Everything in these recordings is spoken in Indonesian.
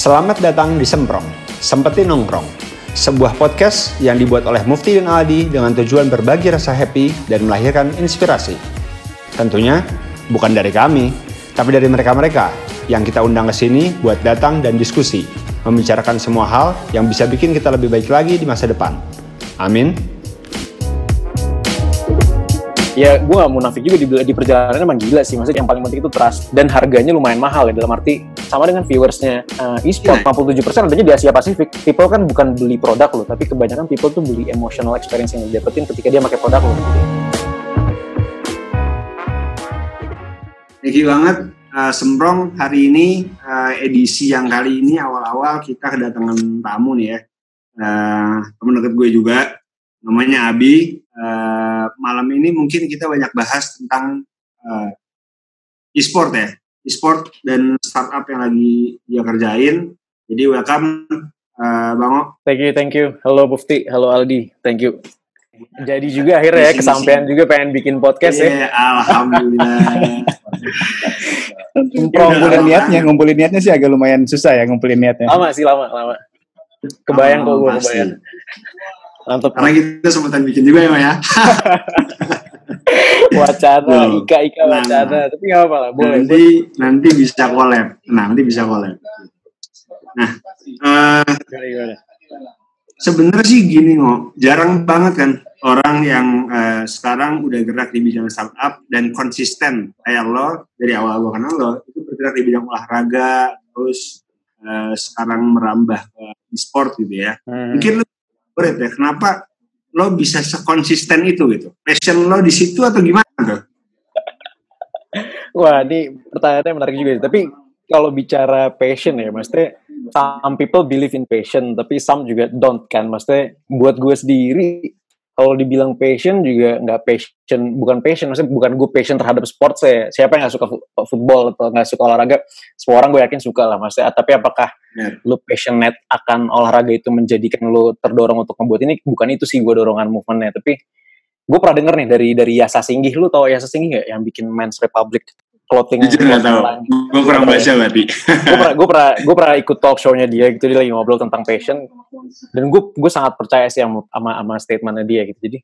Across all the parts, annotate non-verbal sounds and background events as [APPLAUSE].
Selamat datang di Semprong, Sempetin Nongkrong, sebuah podcast yang dibuat oleh Mufti dan Aldi dengan tujuan berbagi rasa happy dan melahirkan inspirasi. Tentunya bukan dari kami, tapi dari mereka-mereka yang kita undang ke sini buat datang dan diskusi, membicarakan semua hal yang bisa bikin kita lebih baik lagi di masa depan. Amin. Ya gue gak munafik juga di, di perjalanan emang gila sih. Maksudnya yang paling penting itu trust dan harganya lumayan mahal ya dalam arti sama dengan viewersnya uh, e-sport. 47% adanya di Asia Pasifik. People kan bukan beli produk lo tapi kebanyakan people tuh beli emotional experience yang didapetin ketika dia pakai produk lo Thank you banget. Uh, Semprong hari ini uh, edisi yang kali ini awal-awal kita kedatangan tamu nih ya. Uh, temen deket gue juga namanya Abi uh, malam ini mungkin kita banyak bahas tentang uh, e-sport ya, e-sport dan startup yang lagi dia kerjain. Jadi welcome uh, Bang O. Thank you, thank you. Halo Bufti, halo Aldi, thank you. Jadi juga akhirnya ya kesampaian juga pengen bikin podcast yeah, ya. Alhamdulillah. ngumpulin niatnya, ngumpulin niatnya sih agak lumayan susah ya ngumpulin niatnya. Lama sih lama, lama. Kebayang oh, kok gue kebayang. Mantap. Karena kita sempat bikin juga ya, ya. [LAUGHS] wacana, ika ika nah, wacana, nah, tapi nggak apa lah, boleh. Nanti nanti bisa collab, nah nanti bisa collab. Nah, uh, sebenarnya sih gini kok, jarang banget kan orang yang uh, sekarang udah gerak di bidang startup dan konsisten kayak lo dari awal gue kenal lo itu bergerak di bidang olahraga terus uh, sekarang merambah ke e-sport gitu ya. Hmm. Mungkin lo berat ya. Kenapa lo bisa sekonsisten itu gitu? Passion lo di situ atau gimana tuh? Wah ini pertanyaannya menarik juga tapi kalau bicara passion ya maksudnya some people believe in passion tapi some juga don't kan. Maksudnya buat gue sendiri kalau dibilang passion juga nggak passion bukan passion maksudnya bukan gue passion terhadap sport saya siapa yang nggak suka football atau nggak suka olahraga? Semua orang gue yakin suka lah maksudnya. Tapi apakah yeah. lu passionate akan olahraga itu menjadikan lu terdorong untuk membuat ini? Bukan itu sih gue dorongan movementnya. Tapi gue pernah denger nih dari dari Yasa Singgih. Lu tau Yasa Singgih gak yang bikin Men's Republic clothing Jujur gak tau, gue kurang baca berarti. gue pernah gue pernah gue pernah ikut talk show-nya dia gitu dia lagi ngobrol tentang passion dan gue gue sangat percaya sih sama sama, sama statementnya dia gitu. Jadi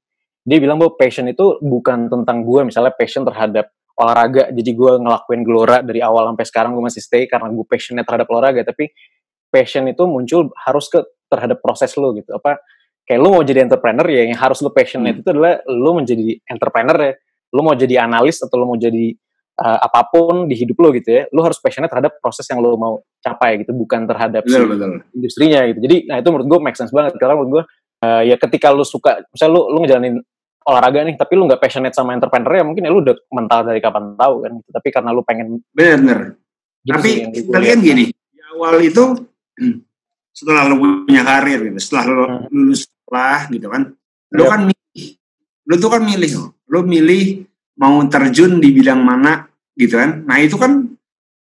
dia bilang bahwa passion itu bukan tentang gue misalnya passion terhadap olahraga. Jadi gue ngelakuin gelora dari awal sampai sekarang gue masih stay karena gue passionnya terhadap olahraga. Tapi passion itu muncul harus ke terhadap proses lo gitu. Apa kayak lo mau jadi entrepreneur ya yang harus lo passionate hmm. itu adalah lo menjadi entrepreneur ya. Lo mau jadi analis atau lo mau jadi uh, apa pun di hidup lo gitu ya, lo harus passionate terhadap proses yang lo mau capai gitu, bukan terhadap betul, si betul. industrinya gitu. Jadi, nah itu menurut gue make sense banget karena menurut gue uh, ya ketika lo suka, misalnya lo lo ngejalanin olahraga nih, tapi lo nggak passionate sama entrepreneur ya mungkin ya lo udah mental dari kapan tahu kan. Gitu. Tapi karena lo pengen bener. Gitu tapi kalian gini, di awal itu [CLEARS THROAT] setelah lo punya karir gitu, setelah lo hmm. lulus sekolah gitu kan, lo yep. kan milih, lo tuh kan milih lo milih mau terjun di bidang mana gitu kan. Nah itu kan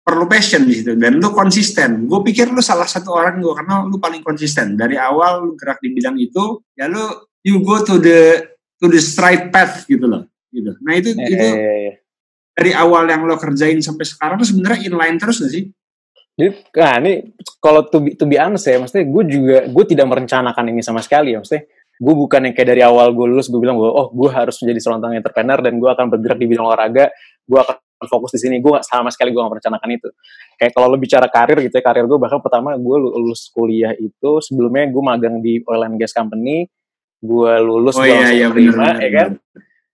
perlu passion di situ dan lu konsisten. Gue pikir lu salah satu orang gue karena lu paling konsisten dari awal lu gerak di bidang itu ya lu you go to the to the straight path gitu loh. Gitu. Nah itu eh, itu eh, dari awal yang lo kerjain sampai sekarang tuh sebenarnya inline terus gak sih? Jadi, nah ini kalau to be, to be honest ya, maksudnya gue juga gue tidak merencanakan ini sama sekali ya, maksudnya gue bukan yang kayak dari awal gue lulus gue bilang gue oh gue harus menjadi seorang entrepreneur dan gue akan bergerak di bidang olahraga. Gue akan fokus di sini. Gue sama sekali gue gak merencanakan itu. Kayak kalau lo bicara karir gitu ya karir gue bahkan pertama gue lulus kuliah itu sebelumnya gue magang di oil and gas company gue lulus oh, gue iya, iya, terima ya kan?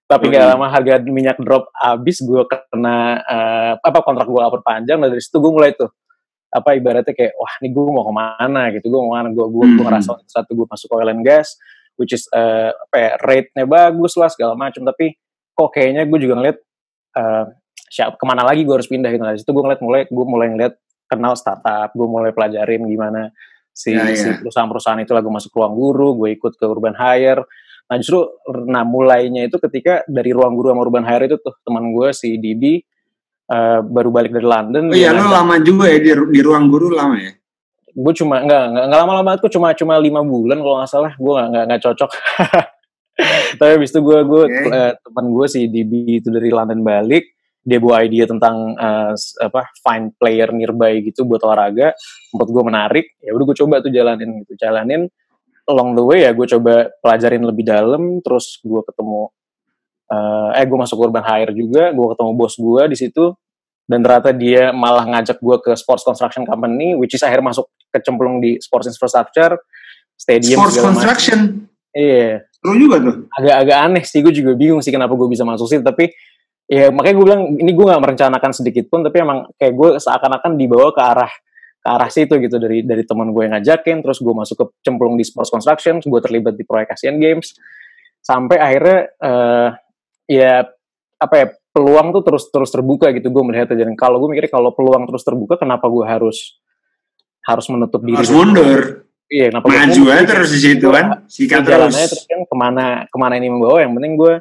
tapi oh, gak iya. lama harga minyak drop abis gue kena uh, apa kontrak gue gak perpanjang dari situ gue mulai tuh apa ibaratnya kayak wah ini gue mau ke mana? Gitu gue mau ke mana? Gue gue hmm. ngerasa satu gue masuk oil and gas which is uh, apa ya, rate-nya bagus lah segala macam tapi kok kayaknya gue juga ngeliat uh, siap ke mana lagi gue harus pindah gitu. Nah situ gue ngeliat mulai gue mulai ngeliat kenal startup gue mulai pelajarin gimana si, ya, ya. si perusahaan-perusahaan itu lagu masuk ruang guru gue ikut ke urban hire. Nah justru nah mulainya itu ketika dari ruang guru sama urban hire itu tuh teman gue si Didi uh, baru balik dari London oh iya lo lama juga ya di, di ruang guru lama ya gue cuma nggak nggak lama-lama aku cuma cuma lima bulan kalau nggak salah. Gue nggak nggak cocok. [LAUGHS] Tapi habis itu gue gue okay. uh, teman gue si DB itu dari London balik. Dia bawa idea tentang uh, apa find player nearby gitu buat olahraga. Menurut gue menarik. Ya udah gue coba tuh jalanin gitu. Jalanin along the way ya gue coba pelajarin lebih dalam. Terus gue ketemu uh, eh gue masuk urban hire juga. Gue ketemu bos gue di situ dan ternyata dia malah ngajak gue ke sports construction company which is akhirnya masuk kecemplung di sports infrastructure stadium sports construction? Iya. Seru juga tuh. Agak-agak aneh sih gue juga bingung sih kenapa gue bisa masuk situ tapi ya makanya gue bilang ini gue nggak merencanakan sedikit pun tapi emang kayak gue seakan-akan dibawa ke arah ke arah situ gitu dari dari teman gue yang ngajakin terus gue masuk ke cemplung di sports construction gue terlibat di proyek Asian Games sampai akhirnya uh, ya apa ya peluang tuh terus terus terbuka gitu. Gue melihat aja. Kalau gue mikir kalau peluang terus terbuka kenapa gue harus harus menutup diri harus mundur. Iya kenapa maju aja terus di situ kan? Sikat terus. terus. Kan ke mana ke mana ini membawa? Yang penting gue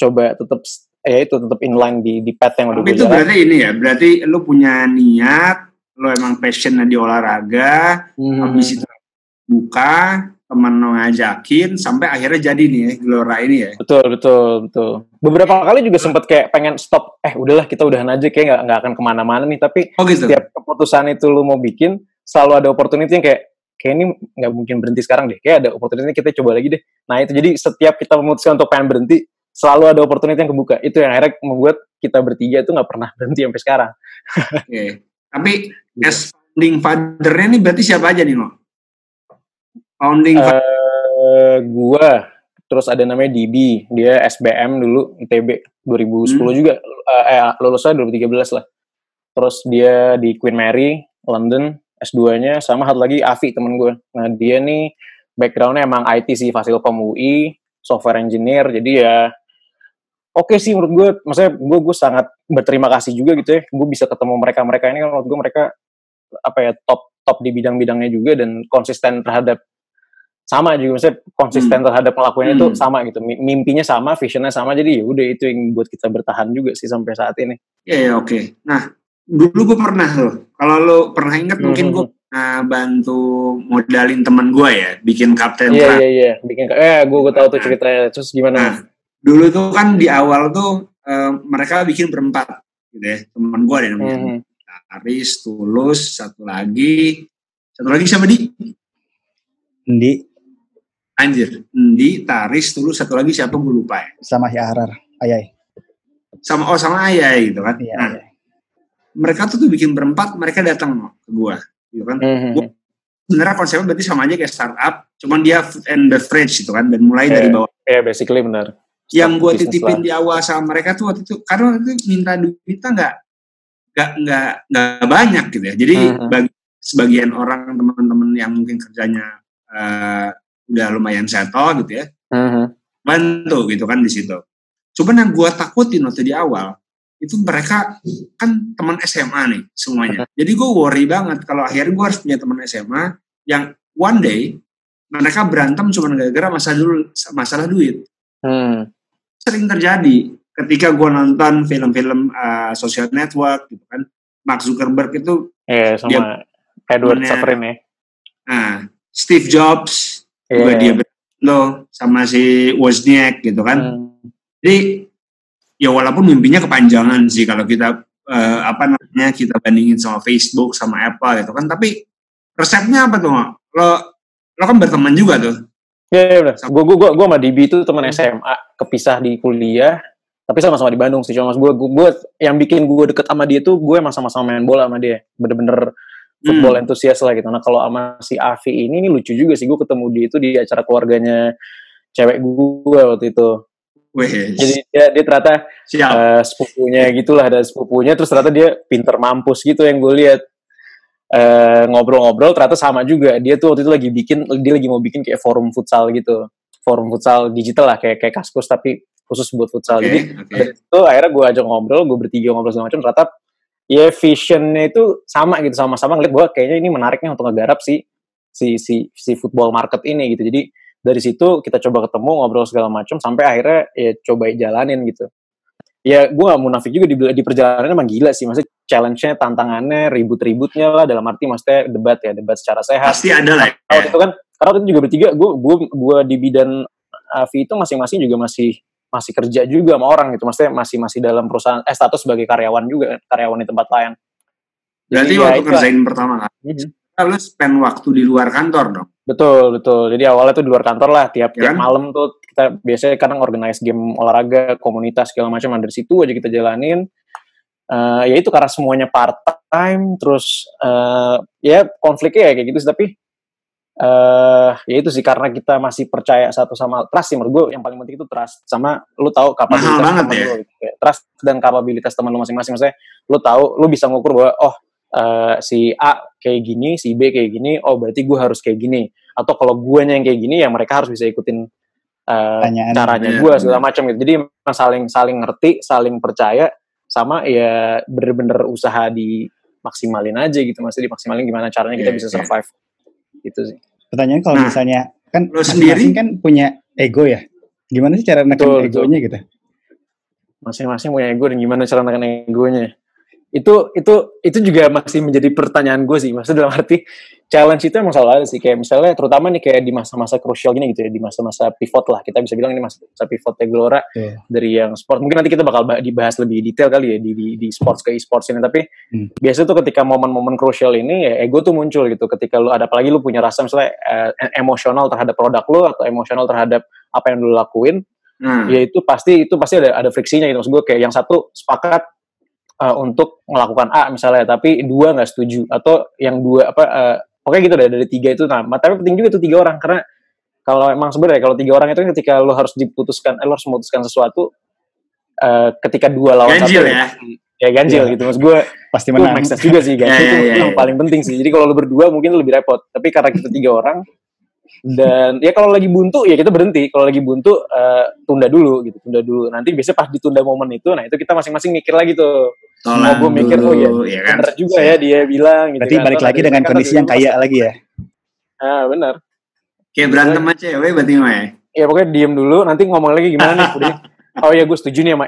coba tetap ya itu tetap inline di di path yang udah Tapi itu berarti ini ya, berarti lu punya niat, lu emang passionnya di olahraga, hmm. habis itu buka, teman lo ngajakin, sampai akhirnya jadi nih ya, Gelora ini ya. Betul, betul, betul. Beberapa kali juga sempet kayak pengen stop, eh udahlah kita udahan aja, kayak nggak nggak akan ke mana-mana nih, tapi oh, gitu. setiap keputusan itu lu mau bikin, selalu ada opportunity yang kayak, kayak ini nggak mungkin berhenti sekarang deh, kayak ada opportunity kita coba lagi deh. Nah itu jadi setiap kita memutuskan untuk pengen berhenti, selalu ada opportunity yang kebuka. Itu yang akhirnya membuat kita bertiga itu nggak pernah berhenti sampai sekarang. [LAUGHS] Oke. Okay. Tapi as founding father-nya ini berarti siapa aja nih, lo? Founding uh, father. gua, terus ada namanya Didi, dia SBM dulu ITB 2010 hmm. juga uh, eh lulusnya 2013 lah. Terus dia di Queen Mary, London, S2-nya sama satu lagi Avi temen gue. Nah, dia nih backgroundnya emang IT sih Fasilkom UI, software engineer. Jadi ya oke okay sih menurut gue, maksudnya gue gue sangat berterima kasih juga gitu ya, gue bisa ketemu mereka mereka ini kan menurut gue mereka apa ya top top di bidang-bidangnya juga dan konsisten terhadap sama juga maksudnya konsisten hmm. terhadap ngelakuin hmm. itu sama gitu mimpinya sama visionnya sama jadi ya udah itu yang buat kita bertahan juga sih sampai saat ini ya yeah, yeah, oke okay. nah dulu gue pernah loh kalau lo pernah ingat hmm. mungkin gue uh, bantu modalin teman gue ya bikin kapten iya iya iya bikin eh gue gue tahu tuh nah. ceritanya terus gimana nah, dulu tuh kan di awal tuh uh, mereka bikin berempat gitu ya teman gue deh namanya hmm. Aris Tulus satu lagi satu lagi siapa di Di anjir. Di Taris Tulus satu lagi siapa gue lupa ya? Sama Arar Ayai. Sama oh sama Ayai gitu kan? Iya, nah, ayai. mereka tuh tuh bikin berempat mereka datang ke gue gitu kan? Mm -hmm. sebenarnya konsepnya berarti sama aja kayak startup cuman dia food and beverage gitu kan? Dan mulai yeah, dari bawah. ya yeah, basically benar. Yang gue titipin lah. di awal sama mereka tuh waktu itu karena waktu itu minta duitnya nggak nggak nggak nggak banyak gitu ya. Jadi uh-huh. bagi sebagian orang teman-teman yang mungkin kerjanya uh, udah lumayan settle gitu ya. Uh-huh. bantu gitu kan di situ. Cuman yang gue takutin waktu di awal itu mereka kan teman SMA nih semuanya. Jadi gue worry banget kalau akhirnya gue harus punya teman SMA yang one day mereka berantem cuma gara-gara masalah dulu masalah duit. Hmm sering terjadi ketika gue nonton film-film uh, social network gitu kan. Mark Zuckerberg itu yeah, sama dia, Edward Safrin ya. Nah Steve Jobs yeah. juga dia lo sama si Wozniak gitu kan hmm. jadi ya walaupun mimpinya kepanjangan sih kalau kita uh, apa namanya kita bandingin sama Facebook sama Apple gitu kan tapi resepnya apa tuh lo lo kan berteman juga tuh Iya, yeah, udah. Gue gue gue gue sama Dibi itu teman SMA, kepisah di kuliah, tapi sama-sama di Bandung sih. Cuma gue gue yang bikin gue deket sama dia tuh gue sama-sama main bola sama dia. Bener-bener football hmm. entusias lah gitu. Nah kalau sama si Avi ini ini lucu juga sih gue ketemu dia itu di acara keluarganya cewek gue waktu itu. Wih. Jadi dia, dia ternyata uh, sepupunya gitulah ada sepupunya terus ternyata dia pinter mampus gitu yang gue lihat eh, ngobrol-ngobrol ternyata sama juga dia tuh waktu itu lagi bikin dia lagi mau bikin kayak forum futsal gitu forum futsal digital lah kayak kayak kaskus tapi khusus buat futsal okay, jadi okay. itu akhirnya gue ajak ngobrol gue bertiga ngobrol segala macam ternyata ya visionnya itu sama gitu sama-sama ngeliat bahwa kayaknya ini menariknya untuk ngegarap si si si si football market ini gitu. Jadi dari situ kita coba ketemu ngobrol segala macam sampai akhirnya ya coba jalanin gitu. Ya gue gak munafik juga di, di perjalanan emang gila sih. Maksudnya challenge-nya tantangannya ribut-ributnya lah dalam arti maksudnya debat ya debat secara sehat. Pasti ada lah ya. itu kan karena waktu itu juga bertiga gue gue gue di bidan Avi itu masing-masing juga masih masih kerja juga sama orang gitu maksudnya masih masih dalam perusahaan eh status sebagai karyawan juga karyawan di tempat lain Berarti Jadi, waktu ya, kerjain pertama kan, mm-hmm. lu spend waktu di luar kantor dong? Betul, betul. Jadi awalnya tuh di luar kantor lah, tiap ya tiap kan? malam tuh kita biasanya kadang organize game olahraga, komunitas segala macam, nah, dari situ aja kita jalanin. Uh, ya itu karena semuanya part time, terus uh, ya konfliknya ya kayak gitu sih, tapi uh, ya itu sih karena kita masih percaya satu sama trust sih menurut gue yang paling penting itu trust sama lu tahu kapabilitas teman ya. lu gitu. trust dan kapabilitas teman lu masing-masing maksudnya lu tahu lu bisa ngukur bahwa oh uh, si A kayak gini, si B kayak gini, oh berarti gue harus kayak gini. Atau kalau gue yang kayak gini, ya mereka harus bisa ikutin uh, caranya gue segala macam gitu. Jadi saling saling ngerti, saling percaya, sama ya bener-bener usaha di maksimalin aja gitu, maksudnya dimaksimalin gimana caranya kita yeah, bisa survive. Yeah. Gitu sih. Pertanyaan kalau nah, misalnya kan masing-masing kan punya ego ya, gimana sih cara neken egonya gitu? Masing-masing punya ego dan gimana cara neken egonya? Itu itu itu juga masih menjadi pertanyaan gue sih maksudnya dalam arti challenge itu emang selalu ada sih kayak misalnya terutama nih kayak di masa-masa krusial gini gitu ya di masa-masa pivot lah kita bisa bilang ini masa pivot Gelora yeah. dari yang sport mungkin nanti kita bakal dibahas lebih detail kali ya di di, di sports ke e-sports ini tapi hmm. biasanya tuh ketika momen-momen krusial ini ya ego tuh muncul gitu ketika lu ada apalagi lu punya rasa misalnya eh, emosional terhadap produk lu atau emosional terhadap apa yang lu lakuin hmm. ya itu pasti itu pasti ada ada friksinya gitu maksud gue kayak yang satu sepakat uh, untuk melakukan A misalnya tapi dua nggak setuju. Atau yang dua apa uh, oke gitu deh dari tiga itu. Nah tapi penting juga tuh tiga orang karena kalau emang sebenarnya kalau tiga orang itu kan ketika lo harus diputuskan eh, lo harus memutuskan sesuatu uh, ketika dua lawan ganjil satu ya. ya ganjil ya. gitu. Mas gue pasti menang. make juga sih ganjil ya, ya, itu ya, yang paling penting sih. Jadi kalau lo berdua mungkin lebih repot tapi karena kita tiga orang dan ya kalau lagi buntu ya kita berhenti. Kalau lagi buntu uh, tunda dulu gitu tunda dulu. Nanti biasanya pas ditunda momen itu nah itu kita masing-masing mikir lagi tuh Tolong gue mikir dulu, oh ya, ya kan? bener juga ya dia bilang gitu berarti kan. balik lagi dengan kondisi yang kaya lagi ya? Ah benar kayak berantem aja cewek berarti mah ya ya pokoknya diem dulu nanti ngomong lagi gimana nih [LAUGHS] oh ya gue setuju nih sama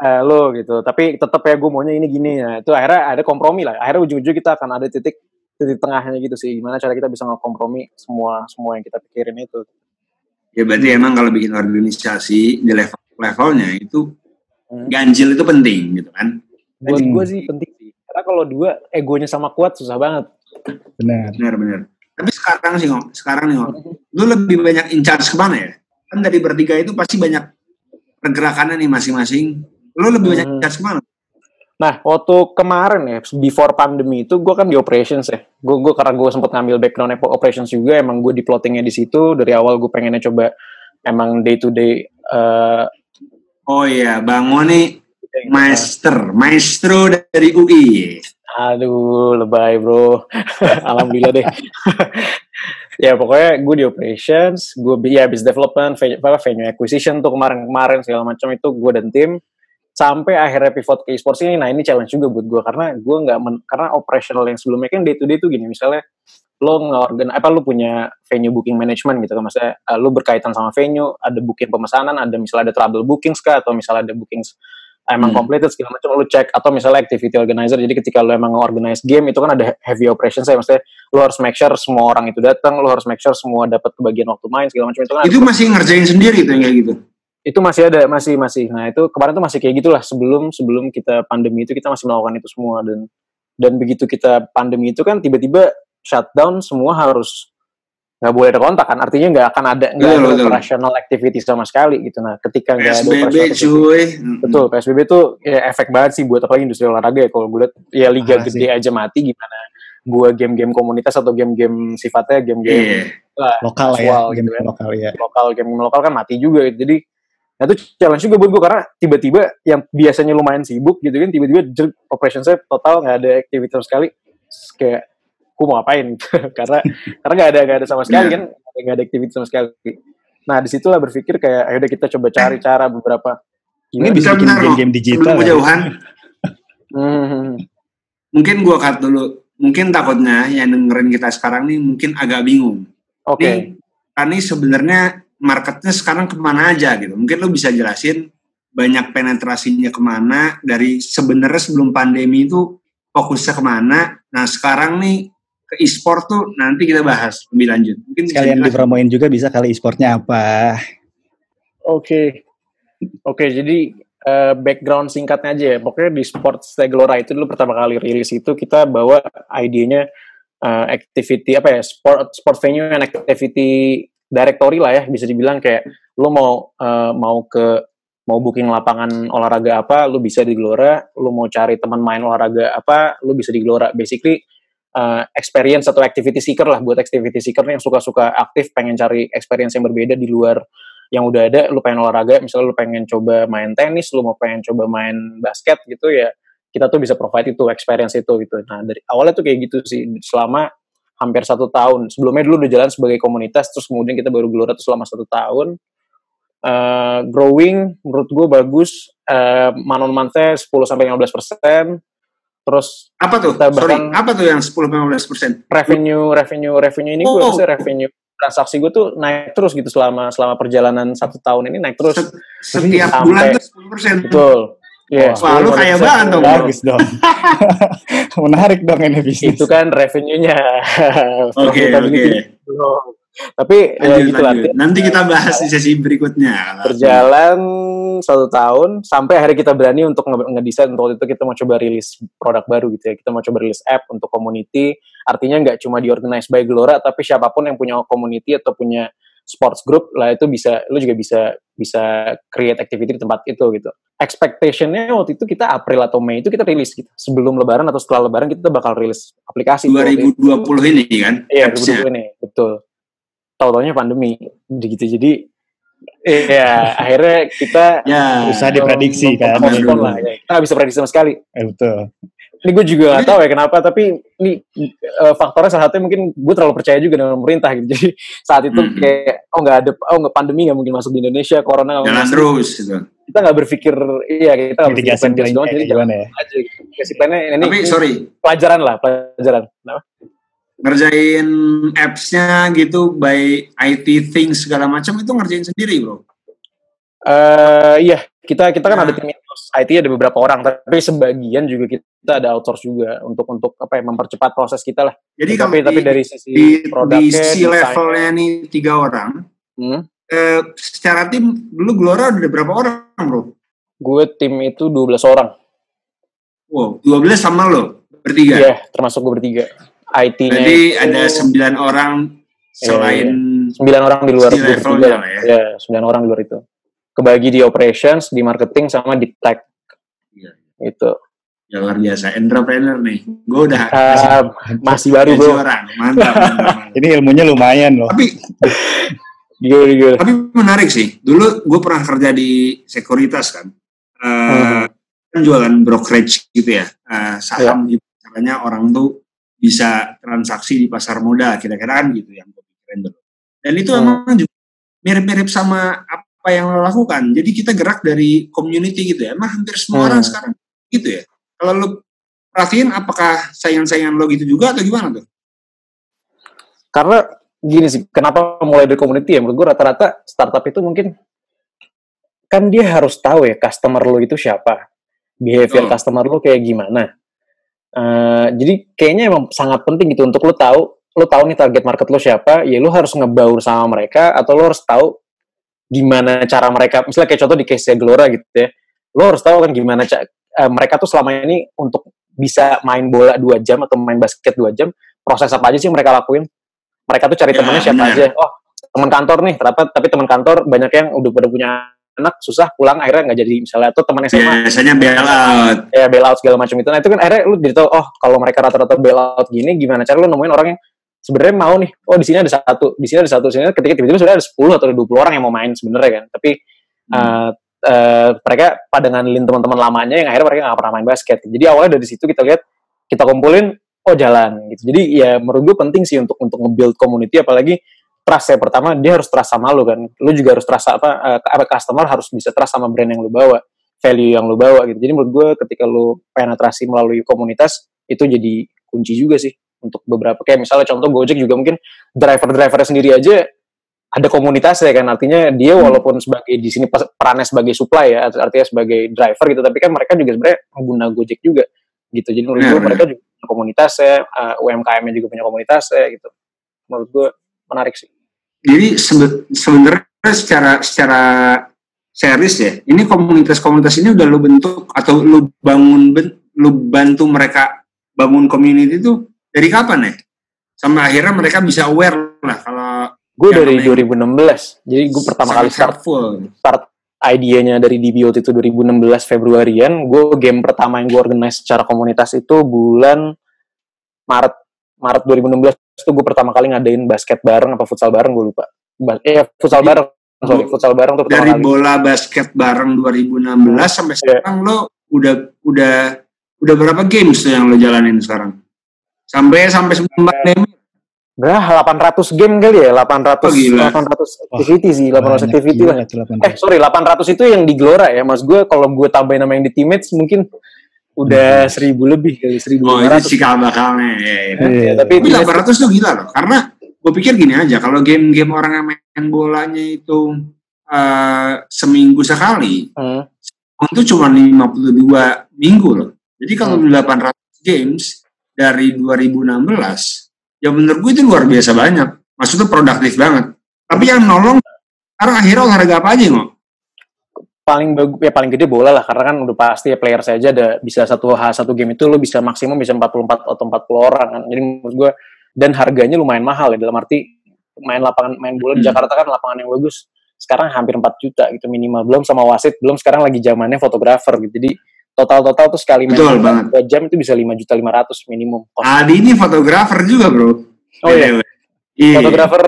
uh, lo gitu tapi tetap ya gue maunya ini gini ya. Itu akhirnya ada kompromi lah akhirnya ujung-ujung kita akan ada titik titik tengahnya gitu sih gimana cara kita bisa ngekompromi semua semua yang kita pikirin itu. Ya berarti emang kalau bikin organisasi di level levelnya itu hmm. ganjil itu penting gitu kan buat gue sih penting sih. Karena kalau dua egonya sama kuat susah banget. Benar. Benar benar. Tapi sekarang sih ngom. Sekarang nih ngom. Lu lebih banyak in charge ke mana ya? Kan dari bertiga itu pasti banyak pergerakannya nih masing-masing. Lu lebih banyak in charge ke mana Nah, waktu kemarin ya, before pandemi itu gue kan di operations ya. Gue gue karena gue sempat ngambil background operations juga, emang gue di plottingnya di situ. Dari awal gue pengennya coba emang day to day. Uh, oh iya, bangun nih master, maestro dari UI. Aduh, lebay bro. [LAUGHS] Alhamdulillah deh. [LAUGHS] ya pokoknya gue di operations, gue ya business development, venue, venue acquisition tuh kemarin-kemarin segala macam itu gue dan tim. Sampai akhirnya pivot ke e-sports ini nah ini challenge juga buat gue karena gue nggak karena operational yang sebelumnya kan day to day tuh gini. Misalnya lo ngorgan apa lo punya venue booking management gitu kan. Maksudnya uh, lo berkaitan sama venue ada booking pemesanan ada misalnya ada trouble bookings kah? Atau misalnya ada bookings emang hmm. completed segala macam lo cek. Atau misalnya activity organizer jadi ketika lo emang organize game itu kan ada heavy operation saya maksudnya lo harus make sure semua orang itu datang lo harus make sure semua dapat kebagian waktu main segala macam itu kan. Itu masih ngerjain sendiri tuh kayak gitu? Itu masih ada masih masih. Nah itu kemarin tuh masih kayak gitulah. Sebelum sebelum kita pandemi itu kita masih melakukan itu semua. Dan dan begitu kita pandemi itu kan tiba-tiba shutdown semua harus nggak boleh ada kontak kan artinya nggak akan ada nggak ada operational activity sama sekali gitu nah ketika nggak ada PSBB cuy betul PSBB tuh ya efek banget sih buat apalagi industri olahraga ya kalau gue lihat ya liga ah, gede sih. aja mati gimana gua game-game komunitas atau game-game sifatnya game-game yeah. lokal ya, gitu game kan. lokal ya. Lokal game lokal kan mati juga gitu. Jadi Nah itu challenge juga buat gue karena tiba-tiba yang biasanya lumayan sibuk gitu kan tiba-tiba operation saya total nggak ada aktivitas sekali kayak gue mau ngapain [LAUGHS] karena karena nggak ada nggak ada sama sekali kan nggak ada aktivitas sama sekali. Nah di situlah berpikir kayak ayo kita coba cari cara beberapa ini bisa bikin game-game digital. Belum jauhan. [LAUGHS] hmm. Mungkin gue cut dulu. Mungkin takutnya yang dengerin kita sekarang nih mungkin agak bingung. Oke. Okay. Nih, sebenarnya marketnya sekarang ke mana aja gitu. Mungkin lo bisa jelasin banyak penetrasinya ke mana dari sebenarnya sebelum pandemi itu fokusnya ke mana. Nah sekarang nih ke e-sport tuh nanti kita bahas lebih lanjut. Mungkin sekalian dipromoin juga bisa kali e-sportnya apa. Oke. Okay. Oke, jadi uh, background singkatnya aja ya. Pokoknya di Sports Gelora itu dulu pertama kali rilis itu kita bawa idenya uh, activity apa ya sport sport venue and activity directory lah ya bisa dibilang kayak lo mau uh, mau ke mau booking lapangan olahraga apa lo bisa di Gelora lo mau cari teman main olahraga apa lo bisa di Gelora basically uh, experience atau activity seeker lah buat activity seeker yang suka-suka aktif pengen cari experience yang berbeda di luar yang udah ada lu pengen olahraga misalnya lu pengen coba main tenis lu mau pengen coba main basket gitu ya kita tuh bisa provide itu experience itu gitu nah dari awalnya tuh kayak gitu sih selama hampir satu tahun. Sebelumnya dulu udah jalan sebagai komunitas, terus kemudian kita baru gelora tuh selama satu tahun. Uh, growing menurut gue bagus, uh, manon monthnya 10 sampai 15 persen. Terus apa tuh? Kita Sorry, apa tuh yang 10 15 persen? Revenue, revenue, revenue ini oh. gue rasa revenue transaksi gue tuh naik terus gitu selama selama perjalanan satu tahun ini naik terus. Setiap sampai, bulan tuh 10 persen. Betul. Yeah, Wah, lu kaya banget dong. Bagus dong. [LAUGHS] Menarik dong ini bisnis. Itu kan revenue-nya. Oke, oke. Tapi ya gitu lah. Nanti kita bahas di sesi berikutnya. Berjalan satu tahun sampai akhirnya kita berani untuk ngedesain untuk itu kita mau coba rilis produk baru gitu ya. Kita mau coba rilis app untuk community. Artinya nggak cuma diorganize by Gelora, tapi siapa pun yang punya community atau punya sports group lah itu bisa lu juga bisa bisa create activity di tempat itu gitu. Expectationnya waktu itu kita April atau Mei itu kita rilis gitu. Sebelum Lebaran atau setelah Lebaran kita bakal rilis aplikasi. 2020 ini kan? Iya 2020 ini betul. Tahu-taunya pandemi gitu jadi Iya, akhirnya kita ya, bisa diprediksi kan. Lah, ya. Kita bisa prediksi sama sekali. Eh, betul ini gue juga gak tahu ya kenapa tapi ini uh, faktornya salah satunya mungkin gue terlalu percaya juga dengan pemerintah gitu jadi saat itu hmm. kayak oh nggak ada oh nggak pandemi nggak mungkin masuk di Indonesia corona nggak jalan terus gitu. kita nggak berpikir iya kita nggak berpikir doang jadi jalan ya aja gitu. plannya ini tapi sorry pelajaran lah pelajaran kenapa ngerjain apps-nya gitu by IT things segala macam itu ngerjain sendiri bro Uh, iya, kita kita kan ada tim IT ada beberapa orang, tapi sebagian juga kita ada outsource juga untuk untuk apa ya mempercepat proses kita lah. Jadi tapi, tapi dari sisi di, di si levelnya nih tiga orang, hmm? eh, secara tim dulu Glora ada berapa orang bro? Gue tim itu 12 orang. Wow, 12 sama lo bertiga? Iya, termasuk gue bertiga. IT-nya Jadi itu, ada sembilan orang iya, selain sembilan orang di luar levelnya lah ya. Iya, sembilan orang di luar itu kebagi di operations, di marketing sama di tech. Iya. Itu. Ya luar biasa, entrepreneur nih. Gue udah uh, masih baru bro. Orang. Mantap, mantap, [LAUGHS] Ini ilmunya lumayan loh. Tapi gila, gila. Tapi menarik sih. Dulu gue pernah kerja di sekuritas kan. Uh, hmm. Kan jualan brokerage gitu ya. Uh, saham ya. gitu. Caranya orang tuh bisa transaksi di pasar modal kira-kira kan gitu yang gue pikirin dulu. Dan itu hmm. emang juga mirip-mirip sama apa yang lo lakukan. Jadi kita gerak dari community gitu ya. Emang hampir semua hmm. orang sekarang gitu ya. Kalau lo perhatiin apakah saingan-saingan lo gitu juga atau gimana tuh? Karena gini sih, kenapa mulai dari community ya? Menurut gue rata-rata startup itu mungkin kan dia harus tahu ya customer lo itu siapa, behavior oh. customer lo kayak gimana. Uh, jadi kayaknya emang sangat penting gitu untuk lo tahu, lo tahu nih target market lo siapa, ya lo harus ngebaur sama mereka atau lo harus tahu gimana cara mereka misalnya kayak contoh di case Gelora gitu ya lo harus tahu kan gimana uh, mereka tuh selama ini untuk bisa main bola dua jam atau main basket dua jam proses apa aja sih mereka lakuin mereka tuh cari ya, temannya siapa bener. aja oh teman kantor nih ternyata tapi teman kantor banyak yang udah pada punya anak susah pulang akhirnya nggak jadi misalnya tuh teman SMA biasanya bail out. Ya bail out segala macam itu. Nah itu kan akhirnya lu jadi tau oh kalau mereka rata-rata bail out gini gimana cara lu nemuin orang yang sebenarnya mau nih? Oh di sini ada satu di sini ada satu sini ketika tiba-tiba sudah ada 10 atau 20 orang yang mau main sebenarnya kan. Tapi hmm. uh, uh, mereka pada ngandelin teman-teman lamanya yang akhirnya mereka nggak pernah main basket jadi awalnya dari situ kita lihat kita kumpulin oh jalan gitu. Jadi ya menurut gue penting sih untuk untuk nge-build community apalagi trust ya. Pertama dia harus trust sama lu kan. Lu juga harus trust apa uh, customer harus bisa trust sama brand yang lu bawa value yang lu bawa gitu. Jadi menurut gue ketika lu penetrasi melalui komunitas itu jadi kunci juga sih untuk beberapa. Kayak misalnya contoh Gojek juga mungkin driver-driver sendiri aja ada komunitas ya kan. Artinya dia hmm. walaupun sebagai di sini perannya sebagai supply ya artinya sebagai driver gitu tapi kan mereka juga sebenarnya pengguna Gojek juga gitu. Jadi menurut gue mereka juga punya komunitas ya uh, UMKM-nya juga punya komunitas ya gitu. Menurut gue menarik sih jadi sebenarnya secara secara series ya. Ini komunitas-komunitas ini udah lu bentuk atau lu bangun lu bantu mereka bangun community itu dari kapan ya? Sama akhirnya mereka bisa aware lah kalau gue dari 2016. Jadi gue pertama kali start full. start idenya dari DBOT itu 2016 Februarian. Gue game pertama yang gue organize secara komunitas itu bulan Maret Maret 2016 itu gue pertama kali ngadain basket bareng apa futsal bareng gue lupa. Ba eh futsal Jadi, bareng. Sorry, futsal bareng tuh Dari kali. bola basket bareng 2016 sampai yeah. sekarang lo udah udah udah berapa games tuh yang lo jalanin sekarang? Sampai sampai sebelum pandemi Berapa? 800 game kali ya? 800 oh, gila. 800 activity sih, 800 activity lah. Eh, sorry, 800 itu yang di Gelora ya. Mas gue kalau gue tambahin nama yang di teammates mungkin udah hmm. seribu lebih kali seribu oh itu cikal bakalnya ya, ya. ya, tapi delapan ratus tuh gila loh karena gue pikir gini aja kalau game-game orang yang main bolanya itu uh, seminggu sekali hmm. itu cuma 52 minggu loh jadi kalau hmm. 800 games dari 2016 ya menurut gue itu luar biasa banyak maksudnya produktif banget tapi yang nolong sekarang akhirnya olahraga apa aja nggak paling bagus ya paling gede bola lah karena kan udah pasti ya player saja ada bisa satu h satu game itu lo bisa maksimum bisa 44 atau 40 orang kan jadi menurut gue dan harganya lumayan mahal ya dalam arti main lapangan main bola di hmm. Jakarta kan lapangan yang bagus sekarang hampir 4 juta gitu minimal belum sama wasit belum sekarang lagi zamannya fotografer gitu jadi total total tuh sekali main Betul banget. jam itu bisa 5 juta 500 minimum Adi ini fotografer juga bro oh iya Iya. Fotografer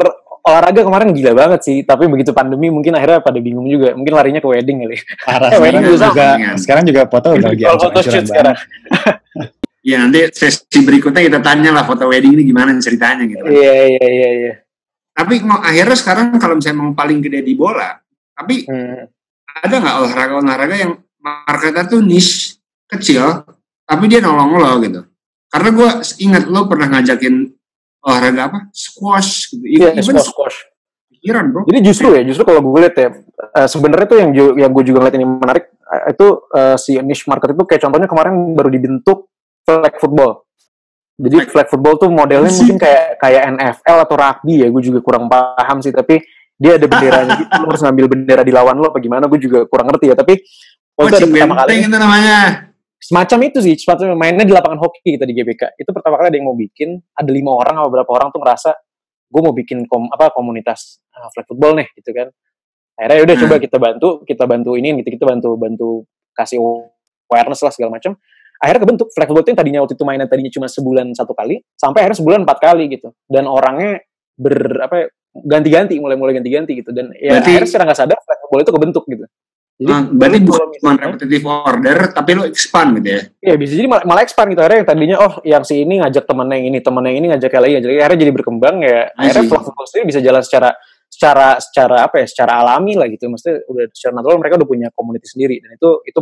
olahraga kemarin gila banget sih, tapi begitu pandemi mungkin akhirnya pada bingung juga. Mungkin larinya ke wedding kali. Eh, [LAUGHS] wedding juga, juga sekarang juga foto udah lagi foto shoot sekarang. [LAUGHS] ya nanti sesi berikutnya kita tanya lah foto wedding ini gimana ceritanya gitu. Iya iya iya iya. Tapi mau akhirnya sekarang kalau misalnya mau paling gede di bola, tapi hmm. ada nggak olahraga-olahraga yang marketnya tuh niche kecil, tapi dia nolong lo gitu. Karena gue ingat lo pernah ngajakin olahraga apa? Squash gitu. Iya yeah, squash, squash. pikiran bro. Jadi justru ya justru kalau gue lihat ya uh, sebenarnya tuh yang yang gue juga ngeliat ini menarik uh, itu uh, si niche market itu kayak contohnya kemarin baru dibentuk flag football. Jadi flag football tuh modelnya mungkin kayak kayak NFL atau rugby ya gue juga kurang paham sih tapi dia ada benderanya gitu lo harus ngambil bendera di lawan lo apa gimana gue juga kurang ngerti ya tapi oh, itu pertama kali itu namanya semacam itu sih semacam mainnya di lapangan hoki kita di GBK itu pertama kali ada yang mau bikin ada lima orang atau beberapa orang tuh ngerasa gue mau bikin kom, apa komunitas uh, flag football nih gitu kan. Akhirnya udah hmm. coba kita bantu kita bantu ini gitu kita bantu bantu kasih awareness lah segala macam. Akhirnya kebentuk flag football itu yang tadinya waktu itu mainnya tadinya cuma sebulan satu kali sampai akhirnya sebulan empat kali gitu. Dan orangnya ber apa ya, ganti-ganti mulai-mulai ganti-ganti gitu. Dan ya Berarti, akhirnya secara nggak sadar flag football itu kebentuk gitu jadi nah, berarti bukan cuma repetitive order, tapi lo expand gitu ya? Iya bisa jadi malah, malah expand gitu. Akhirnya yang tadinya oh yang si ini ngajak temennya yang ini, temennya yang ini ngajak yang lain, ngajak akhirnya jadi berkembang ya. Akhirnya vlog sendiri bisa jalan secara secara secara apa ya? Secara alami lah gitu. Maksudnya udah secara natural mereka udah punya community sendiri dan itu itu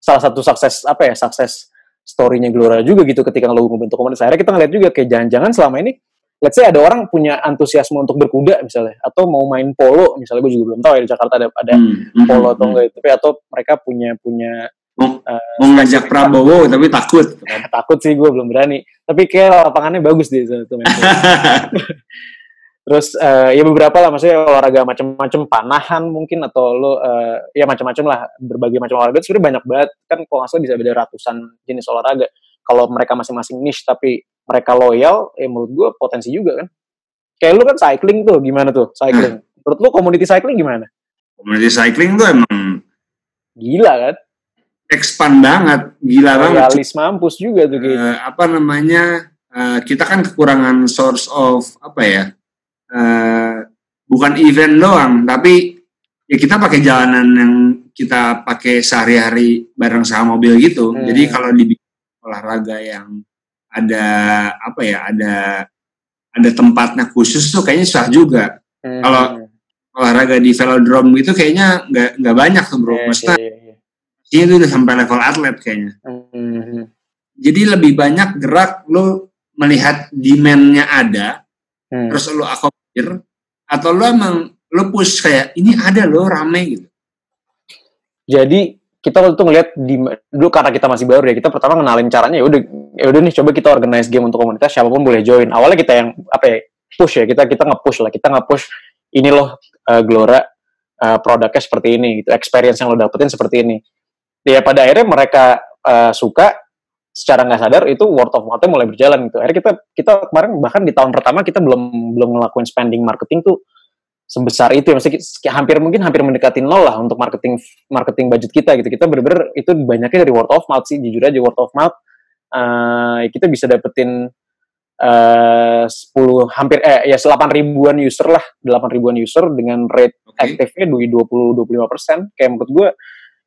salah satu sukses apa ya? Sukses story-nya Gelora juga gitu ketika lo membentuk komunitas. Akhirnya kita ngeliat juga kayak jangan-jangan selama ini let's say ada orang punya antusiasme untuk berkuda misalnya atau mau main polo misalnya gue juga belum tahu ya di Jakarta ada ada hmm, hmm polo atau hmm. enggak tapi atau mereka punya punya mau, uh, mau ngajak Prabowo tapi takut. takut sih gue belum berani. Tapi kayak lapangannya bagus di sana tuh [LAUGHS] terus uh, ya beberapa lah maksudnya olahraga macam-macam panahan mungkin atau lo uh, ya macam-macam lah berbagai macam olahraga. Sebenarnya banyak banget kan kalau nggak salah bisa beda ratusan jenis olahraga. Kalau mereka masing-masing niche tapi mereka loyal, ya menurut gue potensi juga kan. Kayak lu kan cycling tuh, gimana tuh cycling? Hmm. [CLEARS THROAT] Menurut lu community cycling gimana? Community cycling tuh emang gila kan? Expand banget, gila oh, banget. Realis mampus juga tuh kayaknya. Uh, apa namanya? Uh, kita kan kekurangan source of apa ya? Uh, bukan event doang, tapi ya kita pakai jalanan yang kita pakai sehari-hari bareng sama mobil gitu. Hmm. Jadi kalau di olahraga yang ada apa ya ada ada tempatnya khusus tuh kayaknya susah juga hmm. kalau olahraga di velodrome itu kayaknya nggak nggak banyak tuh bro yeah, maksudnya yeah, yeah. Iya. itu udah sampai level atlet kayaknya hmm. jadi lebih banyak gerak lo melihat demandnya ada hmm. terus lo akomodir atau lo emang lo push kayak ini ada lo rame gitu jadi kita waktu itu ngeliat di dulu karena kita masih baru ya kita pertama kenalin caranya ya udah ya udah nih coba kita organize game untuk komunitas siapa pun boleh join awalnya kita yang apa ya push ya kita kita nge-push lah kita nge-push ini loh uh, Glora uh, produknya seperti ini gitu experience yang lo dapetin seperti ini ya pada akhirnya mereka uh, suka secara nggak sadar itu word of mouth mulai berjalan gitu. Akhirnya kita kita kemarin bahkan di tahun pertama kita belum belum ngelakuin spending marketing tuh sebesar itu ya maksudnya hampir mungkin hampir mendekati nol lah untuk marketing marketing budget kita gitu. Kita bener-bener itu banyaknya dari word of mouth sih jujur aja word of mouth uh, kita bisa dapetin uh, 10 hampir eh ya 8 ribuan user lah 8 ribuan user dengan rate okay. aktifnya di 20 25 persen kayak menurut gue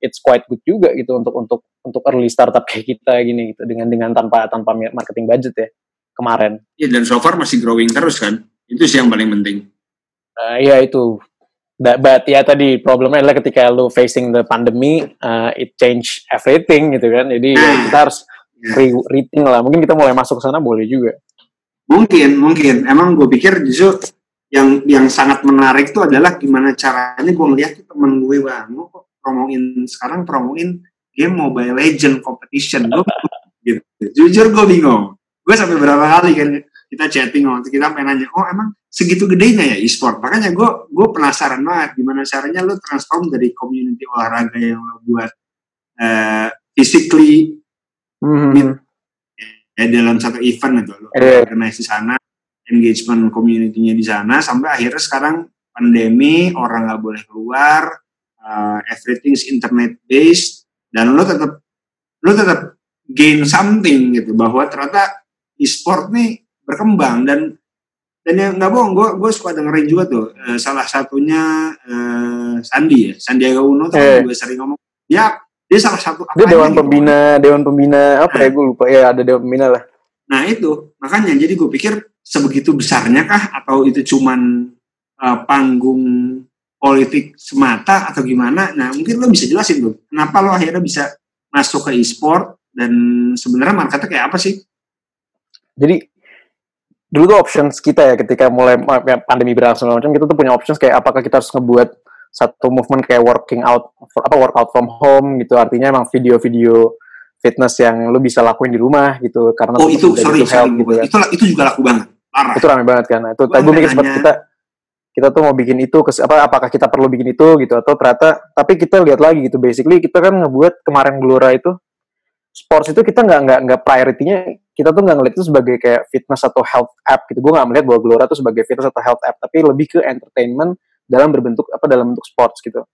it's quite good juga gitu untuk untuk untuk early startup kayak kita gini gitu dengan dengan tanpa tanpa marketing budget ya kemarin. Iya dan so far masih growing terus kan itu sih yang paling penting. Uh, ya itu. But, but ya tadi problemnya adalah ketika lu facing the pandemi, uh, it change everything gitu kan. Jadi ya, nah, kita harus yeah. re rethink lah. Mungkin kita mulai masuk ke sana boleh juga. Mungkin, mungkin. Emang gue pikir justru yang yang sangat menarik itu adalah gimana caranya gue ngeliat temen gue bang, kok promoin sekarang promoin game Mobile Legend competition gue [LAUGHS] gitu. jujur gue bingung gue sampai berapa kali kan kita chatting waktu kita pengen nanya oh emang segitu gedenya ya e-sport makanya gue gue penasaran banget gimana caranya lo transform dari community olahraga yang lo buat uh, physically mm-hmm. ya dalam satu event itu lo yeah. organize di sana engagement community-nya di sana sampai akhirnya sekarang pandemi orang nggak boleh keluar uh, is internet based dan lo tetap lo tetap gain something gitu bahwa ternyata e-sport nih berkembang dan dan yang nggak bohong gue gue suka dengerin juga tuh uh, salah satunya uh, Sandi ya Sandiaga Uno tuh eh. gue sering ngomong ya dia salah satu dia dewan gitu. pembina dewan pembina apa ya, nah, ya gue lupa ya ada dewan pembina lah nah itu makanya jadi gue pikir sebegitu besarnya kah atau itu cuman uh, panggung politik semata atau gimana? Nah, mungkin lo bisa jelasin tuh, kenapa lo akhirnya bisa masuk ke e-sport dan sebenarnya marketnya kayak apa sih? Jadi dulu tuh options kita ya ketika mulai ya, pandemi berlangsung macam kita tuh punya options kayak apakah kita harus ngebuat satu movement kayak working out apa workout from home gitu. Artinya emang video-video fitness yang lo bisa lakuin di rumah gitu karena oh itu sorry, sorry gitu kan. itu itu juga laku banget. Parah. Itu rame banget kan. Itu tadi gue mikir sempat kita kita tuh mau bikin itu apa apakah kita perlu bikin itu gitu atau ternyata tapi kita lihat lagi gitu. Basically kita kan ngebuat kemarin Glora itu sports itu kita nggak nggak nggak prioritinya kita tuh nggak ngeliat itu sebagai kayak fitness atau health app gitu gue nggak melihat bahwa Glora itu sebagai fitness atau health app tapi lebih ke entertainment dalam berbentuk apa dalam bentuk sports gitu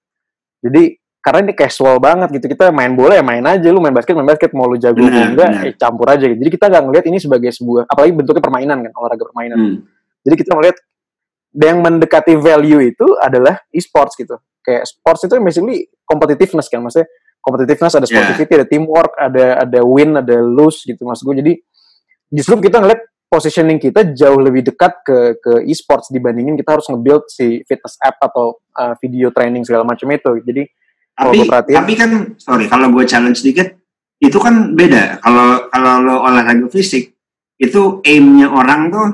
jadi karena ini casual banget gitu kita main bola ya main aja lu main basket main basket mau lu jago nah, enggak eh, campur aja gitu jadi kita nggak ngeliat ini sebagai sebuah apalagi bentuknya permainan kan olahraga permainan hmm. jadi kita ngeliat yang mendekati value itu adalah e-sports gitu. Kayak sports itu basically competitiveness kan, maksudnya competitiveness ada sportivity, yeah. ada teamwork, ada ada win, ada lose gitu mas gue. Jadi justru kita ngeliat positioning kita jauh lebih dekat ke ke e-sports dibandingin kita harus nge-build si fitness app atau uh, video training segala macam itu. Jadi tapi perhatiin, tapi kan sorry kalau gue challenge sedikit itu kan beda. Kalau kalau lo olahraga fisik itu aimnya orang tuh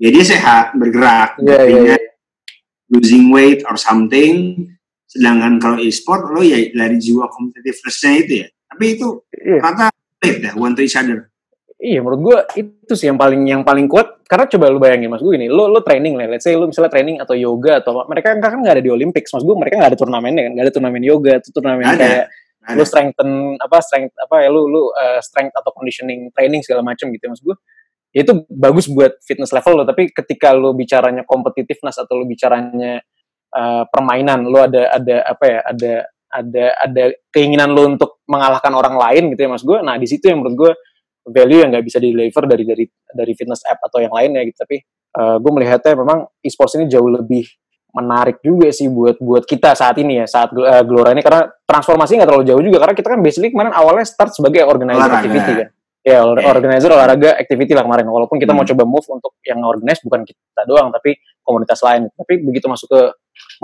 ya dia sehat bergerak yeah, yeah, yeah. losing weight or something sedangkan kalau e-sport lo ya dari jiwa competitiveness-nya itu ya tapi itu yeah. rata ya one to each other Iya, menurut gue itu sih yang paling yang paling kuat. Karena coba lu bayangin, mas gue gini, lo lo training lah, let's say lu misalnya training atau yoga atau apa, mereka kan nggak ada di Olympics, mas gue mereka nggak ada turnamennya kan, nggak ada turnamen yoga, itu turnamen ada, kayak ada. lu strengthen apa strength apa ya lu lu uh, strength atau conditioning training segala macam gitu, mas gue ya itu bagus buat fitness level lo tapi ketika lo bicaranya kompetitiveness atau lo bicaranya uh, permainan lo ada ada apa ya ada ada ada keinginan lo untuk mengalahkan orang lain gitu ya mas gue nah di situ yang menurut gue value yang nggak bisa di deliver dari dari dari fitness app atau yang lainnya gitu. Tapi uh, gue melihatnya memang e-sports ini jauh lebih menarik juga sih buat buat kita saat ini ya saat uh, Gelora ini. Karena transformasi nggak terlalu jauh juga karena kita kan basically kemarin awalnya start sebagai organizer activity kan. Ya yeah. organizer olahraga activity lah kemarin. Walaupun kita hmm. mau coba move untuk yang organize bukan kita doang tapi komunitas lain. Tapi begitu masuk ke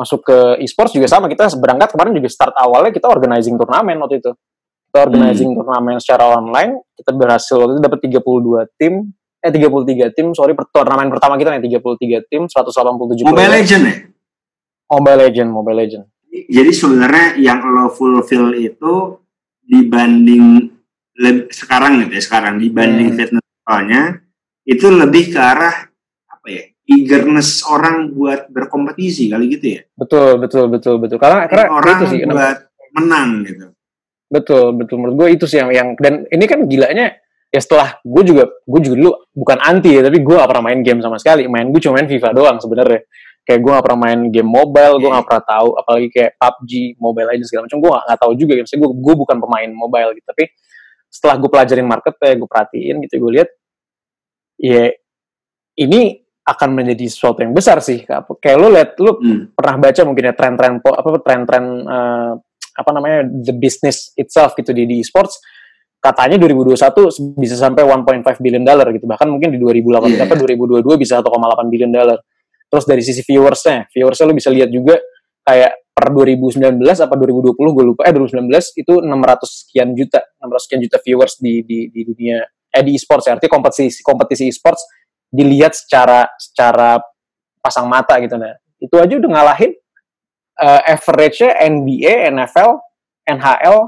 masuk ke e-sports juga sama. Kita berangkat kemarin juga start awalnya kita organizing turnamen waktu itu kita organizing hmm. turnamen secara online kita berhasil waktu itu dapat 32 tim eh 33 tim sorry turnamen pertama kita nih 33 tim 187 Mobile Legend ya Mobile Legend Mobile Legend jadi sebenarnya yang lo fulfill itu dibanding sekarang gitu ya sekarang dibanding hmm. fitness soalnya itu lebih ke arah apa ya eagerness orang buat berkompetisi kali gitu ya. Betul, betul, betul, betul. Karena karena orang itu sih, buat menang gitu. Betul, betul. Menurut gue itu sih yang yang dan ini kan gilanya ya setelah gue juga gue juga dulu bukan anti ya tapi gue gak pernah main game sama sekali. Main gue cuma main FIFA doang sebenarnya. Kayak gue gak pernah main game mobile gue gak pernah tahu apalagi kayak PUBG mobile aja segala macam gue gak, gak tahu juga gitu gue gue bukan pemain mobile gitu. Tapi setelah gue pelajarin market kayak gue perhatiin gitu gue lihat ya ini akan menjadi sesuatu yang besar sih kayak lo lihat lo hmm. pernah baca mungkin ya tren-tren apa tren-tren uh, apa namanya the business itself gitu di di esports katanya 2021 bisa sampai 1.5 billion dollar gitu. Bahkan mungkin di 2018 yeah. apa 2022 bisa 1,8 billion dollar. Terus dari sisi viewersnya viewersnya lo bisa lihat juga kayak per 2019 apa 2020 gue lupa eh 2019 itu 600 sekian juta 600 sekian juta viewers di di, di dunia eh di e-sports ya. Artinya kompetisi kompetisi e-sports dilihat secara secara pasang mata gitu nah. Itu aja udah ngalahin uh, average-nya NBA, NFL, NHL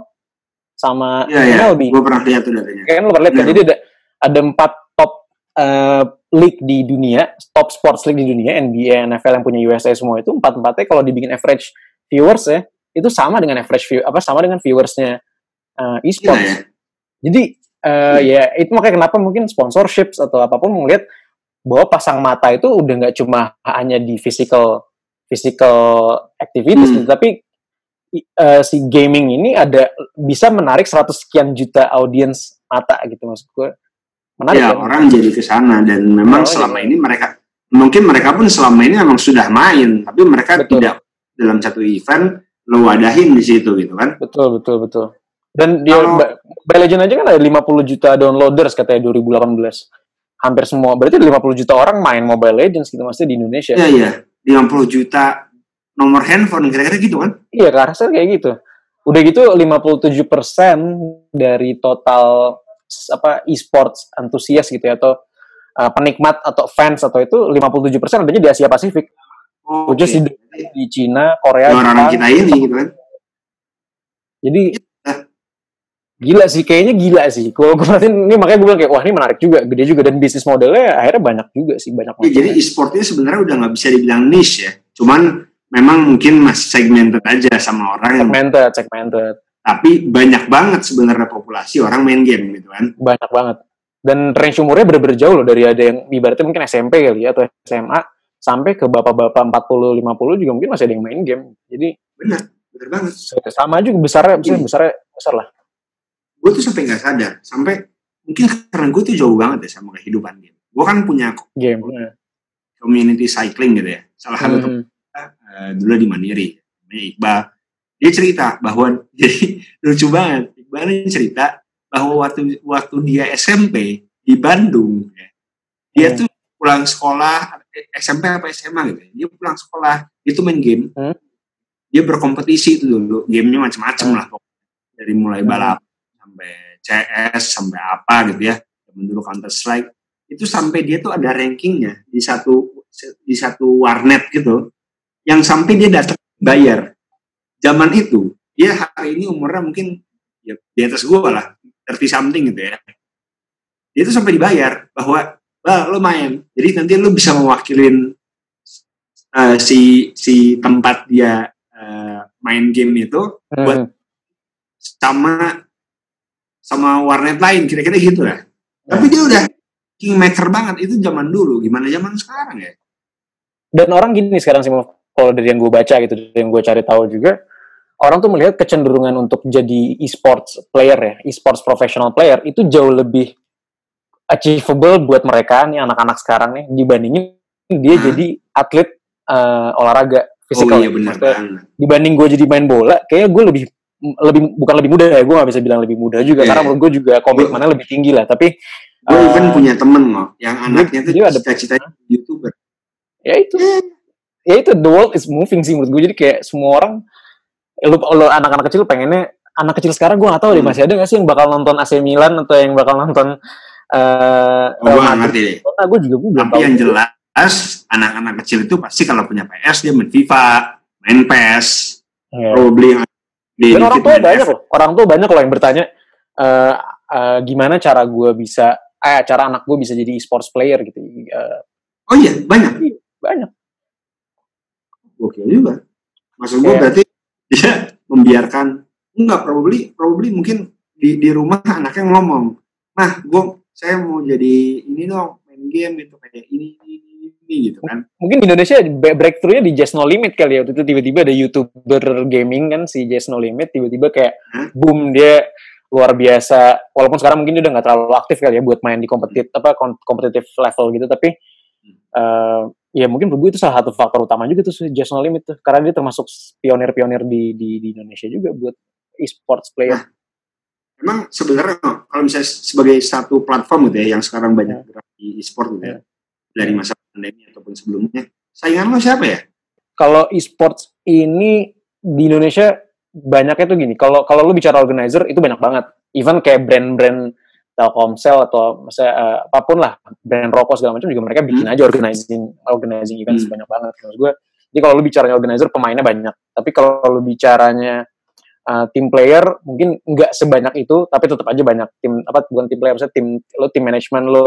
sama ya, MLB. Ya. Gue pernah lihat tuh datanya. Kayaknya lu pernah lihat kan? Jadi ada ada empat top uh, league di dunia, top sports league di dunia, NBA, NFL yang punya USA semua itu empat empatnya kalau dibikin average viewers ya itu sama dengan average view apa sama dengan viewersnya uh, e-sports. Ya, ya. Jadi uh, ya itu makanya kenapa mungkin sponsorships atau apa pun melihat bahwa pasang mata itu udah nggak cuma hanya di physical physical activities hmm. gitu, tapi uh, si gaming ini ada bisa menarik 100 sekian juta audiens mata gitu maksud gue. Menarik ya, kan? orang jadi ke sana dan memang oh, selama iya. ini mereka mungkin mereka pun selama ini memang sudah main, tapi mereka betul. tidak dalam satu event lo wadahin di situ gitu kan. Betul, betul, betul. Dan dia Kalau, Mobile Legend aja kan ada 50 juta downloaders katanya 2018. Hampir semua. Berarti 50 juta orang main Mobile Legends gitu maksudnya di Indonesia. Iya, iya. 50 juta nomor handphone kira-kira gitu kan? Iya, rasa kayak gitu. Udah gitu 57% dari total apa e-sports antusias gitu ya atau uh, penikmat atau fans atau itu 57% adanya di Asia Pasifik. Oh, okay. di, di Cina, Korea, orang kita ini gitu kan. Jadi. Gila sih, kayaknya gila sih. Kalau gue perhatiin ini makanya gue bilang kayak wah ini menarik juga, gede juga dan bisnis modelnya akhirnya banyak juga sih banyak. Ya, jadi e-sportnya sebenarnya udah nggak bisa dibilang niche ya, cuman memang mungkin masih segmented aja sama orang yang segmented, segmented. Tapi banyak banget sebenarnya populasi orang main game gitu kan. Banyak banget. Dan range umurnya bener-bener jauh loh dari ada yang ibaratnya mungkin SMP kali ya atau SMA sampai ke bapak-bapak 40 50 juga mungkin masih ada yang main game. Jadi benar, benar banget. Sama juga besarnya, besar, besarnya besar lah. Gue tuh sampai nggak sadar, sampai mungkin karena gue tuh jauh banget ya sama kehidupan game. Gue kan punya game, community cycling gitu ya. Salah satu hmm uh, dulu di Mandiri namanya Iqbal dia cerita bahwa [LAUGHS] jadi lucu banget Iqbal ini cerita bahwa waktu waktu dia SMP di Bandung ya, dia hmm. tuh pulang sekolah SMP apa SMA gitu ya, dia pulang sekolah itu main game hmm. dia berkompetisi itu dulu gamenya macam-macam hmm. lah dari mulai balap sampai CS sampai apa gitu ya dulu Counter Strike itu sampai dia tuh ada rankingnya di satu di satu warnet gitu yang sampai dia datang bayar. Zaman itu, dia hari ini umurnya mungkin ya, di atas gue lah, 30 something gitu ya. Dia itu sampai dibayar bahwa, bah, lo main. Jadi nanti lo bisa mewakilin uh, si si tempat dia uh, main game itu hmm. buat sama sama warnet lain kira-kira gitu lah. Hmm. Tapi dia udah kingmaker banget itu zaman dulu. Gimana zaman sekarang ya? Dan orang gini sekarang sih kalau dari yang gue baca gitu, dari yang gue cari tahu juga, orang tuh melihat kecenderungan untuk jadi e-sports player ya, e-sports professional player itu jauh lebih achievable buat mereka nih anak-anak sekarang nih dibandingin dia hmm. jadi atlet uh, olahraga fisikal. Oh, iya, dibanding gue jadi main bola, kayaknya gue lebih lebih bukan lebih muda ya, gue gak bisa bilang lebih muda juga yeah. karena menurut gue juga komitmennya lebih tinggi lah. Tapi gue uh, even punya temen loh yang anaknya tuh cita-citanya youtuber. Ya itu. Yeah ya itu the world is moving sih menurut gue jadi kayak semua orang lu, lu anak-anak kecil pengennya anak kecil sekarang gue gak tahu hmm. deh masih ada gak sih yang bakal nonton AC Milan atau yang bakal nonton uh, oh, gue gak ngerti deh nah, gue juga belum tapi yang jelas anak-anak kecil itu pasti kalau punya PS dia main FIFA main PES yeah. probably dan orang tua banyak loh orang tua banyak loh yang bertanya uh, uh, gimana cara gue bisa eh cara anak gue bisa jadi e-sports player gitu uh, Oh iya, banyak. Iya, banyak. Oke juga. Maksud gue berarti [LAUGHS] dia membiarkan enggak probably probably mungkin di di rumah anaknya ngomong, "Nah, gue saya mau jadi ini dong, main game gitu kayak ini ini ini gitu kan." Mungkin di Indonesia breakthrough-nya di Just No Limit kali ya. Waktu itu tiba-tiba ada YouTuber gaming kan si Just No Limit tiba-tiba kayak huh? boom dia luar biasa walaupun sekarang mungkin dia udah nggak terlalu aktif kali ya buat main di kompetitif apa kompetitif level gitu tapi uh, ya mungkin gue itu salah satu faktor utama juga tuh Just No Limit tuh karena dia termasuk pionir-pionir di, di di Indonesia juga buat e-sports player. Nah, emang sebenarnya kalau misalnya sebagai satu platform gitu ya yang sekarang banyak yeah. gerak di e-sport gitu ya, ya dari masa pandemi ataupun sebelumnya saingan lo siapa ya? Kalau e-sports ini di Indonesia banyaknya tuh gini kalau kalau lu bicara organizer itu banyak banget even kayak brand-brand Telkomsel atau misalnya uh, apa pun lah brand rokok segala macam juga mereka bikin hmm. aja organizing organizing event hmm. banyak banget menurut gue jadi kalau lu bicaranya organizer pemainnya banyak tapi kalau lu bicaranya uh, tim player mungkin nggak sebanyak itu tapi tetap aja banyak tim apa bukan tim player misalnya tim lo tim manajemen lo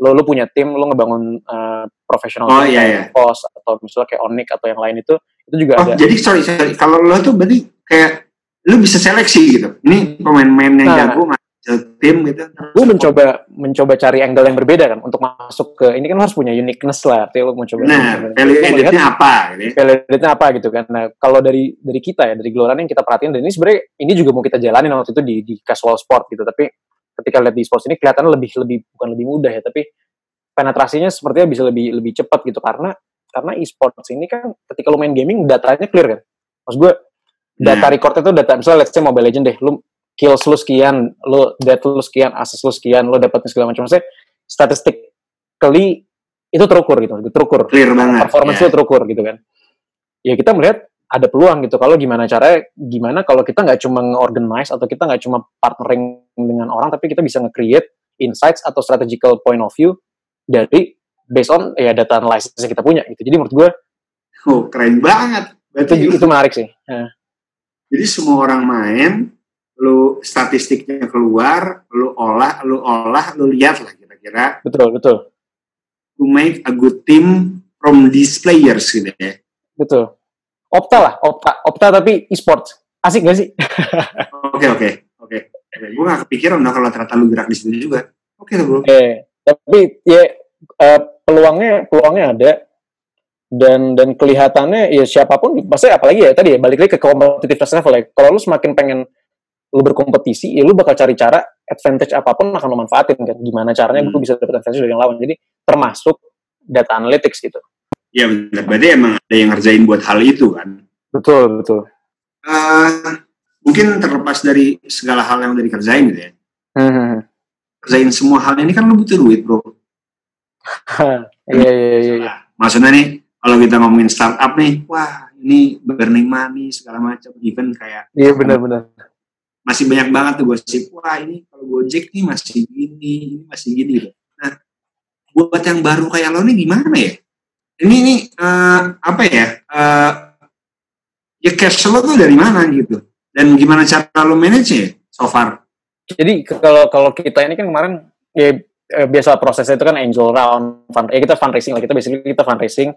lo lo punya tim lo ngebangun uh, profesional oh, iya, iya. atau misalnya kayak Onyx atau yang lain itu itu juga oh, ada jadi sorry sorry kalau lo tuh berarti kayak lu bisa seleksi gitu. Ini pemain-pemain yang nah, jago tim gitu. Gue mencoba mencoba cari angle yang berbeda kan untuk masuk ke ini kan harus punya uniqueness lah. Artinya lu mau coba. Nah, value apa? Gitu. Value apa gitu kan. Nah, kalau dari dari kita ya dari Gloran yang kita perhatiin dan ini sebenarnya ini juga mau kita jalanin waktu itu di di casual sport gitu. Tapi ketika lihat di sports ini kelihatan lebih lebih bukan lebih mudah ya, tapi penetrasinya sepertinya bisa lebih lebih cepat gitu karena karena e-sports ini kan ketika lu main gaming datanya clear kan. Maksud gue data nah. record itu data misalnya let's say Mobile Legend deh lu kills lu sekian lu death lu sekian assist lu sekian lu dapat segala macam maksudnya statistik kali itu terukur gitu terukur clear banget performance yeah. lu terukur gitu kan ya kita melihat ada peluang gitu kalau gimana caranya gimana kalau kita nggak cuma nge-organize atau kita nggak cuma partnering dengan orang tapi kita bisa nge-create insights atau strategical point of view dari based on ya data analysis yang kita punya gitu jadi menurut gue oh keren banget Berarti itu, itu menarik sih ya. Jadi semua orang main, lu statistiknya keluar, lu olah, lu olah, lu lihat lah kira-kira. Betul, betul. To make a good team from these players gitu ya. Betul. Opta lah, Opta, Opta tapi e-sports. Asik gak sih? [LAUGHS] Oke, oke, oke. Gue gak kepikiran udah kalau ternyata lu gerak di situ juga. Oke, okay, bro. Oke, okay. tapi ya uh, peluangnya peluangnya ada dan dan kelihatannya ya siapa pun pasti apalagi ya tadi ya balik lagi ke competitiveness level ya kalau lu semakin pengen lu berkompetisi ya lu bakal cari cara advantage apa pun akan lu manfaatin kan gimana caranya hmm. gue bisa dapat advantage dari yang lawan jadi termasuk data analytics gitu ya benar berarti emang ada yang ngerjain buat hal itu kan betul betul uh, mungkin terlepas dari segala hal yang udah dikerjain gitu ya hmm. [LAUGHS] kerjain semua hal ini kan lu butuh duit bro [LAUGHS] iya iya iya, iya. maksudnya nih kalau kita ngomongin startup nih, wah ini burning money segala macam, even kayak iya benar-benar masih banyak banget tuh gosip, wah ini kalau Gojek nih masih gini, ini masih gini gitu. Nah, buat yang baru kayak lo nih gimana ya? Ini nih uh, apa ya? Uh, ya cash flow tuh dari mana gitu? Dan gimana cara lo manage ya so far? Jadi kalau kalau kita ini kan kemarin ya eh, biasa prosesnya itu kan angel round, fund, ya kita fundraising lah. Kita basically kita fundraising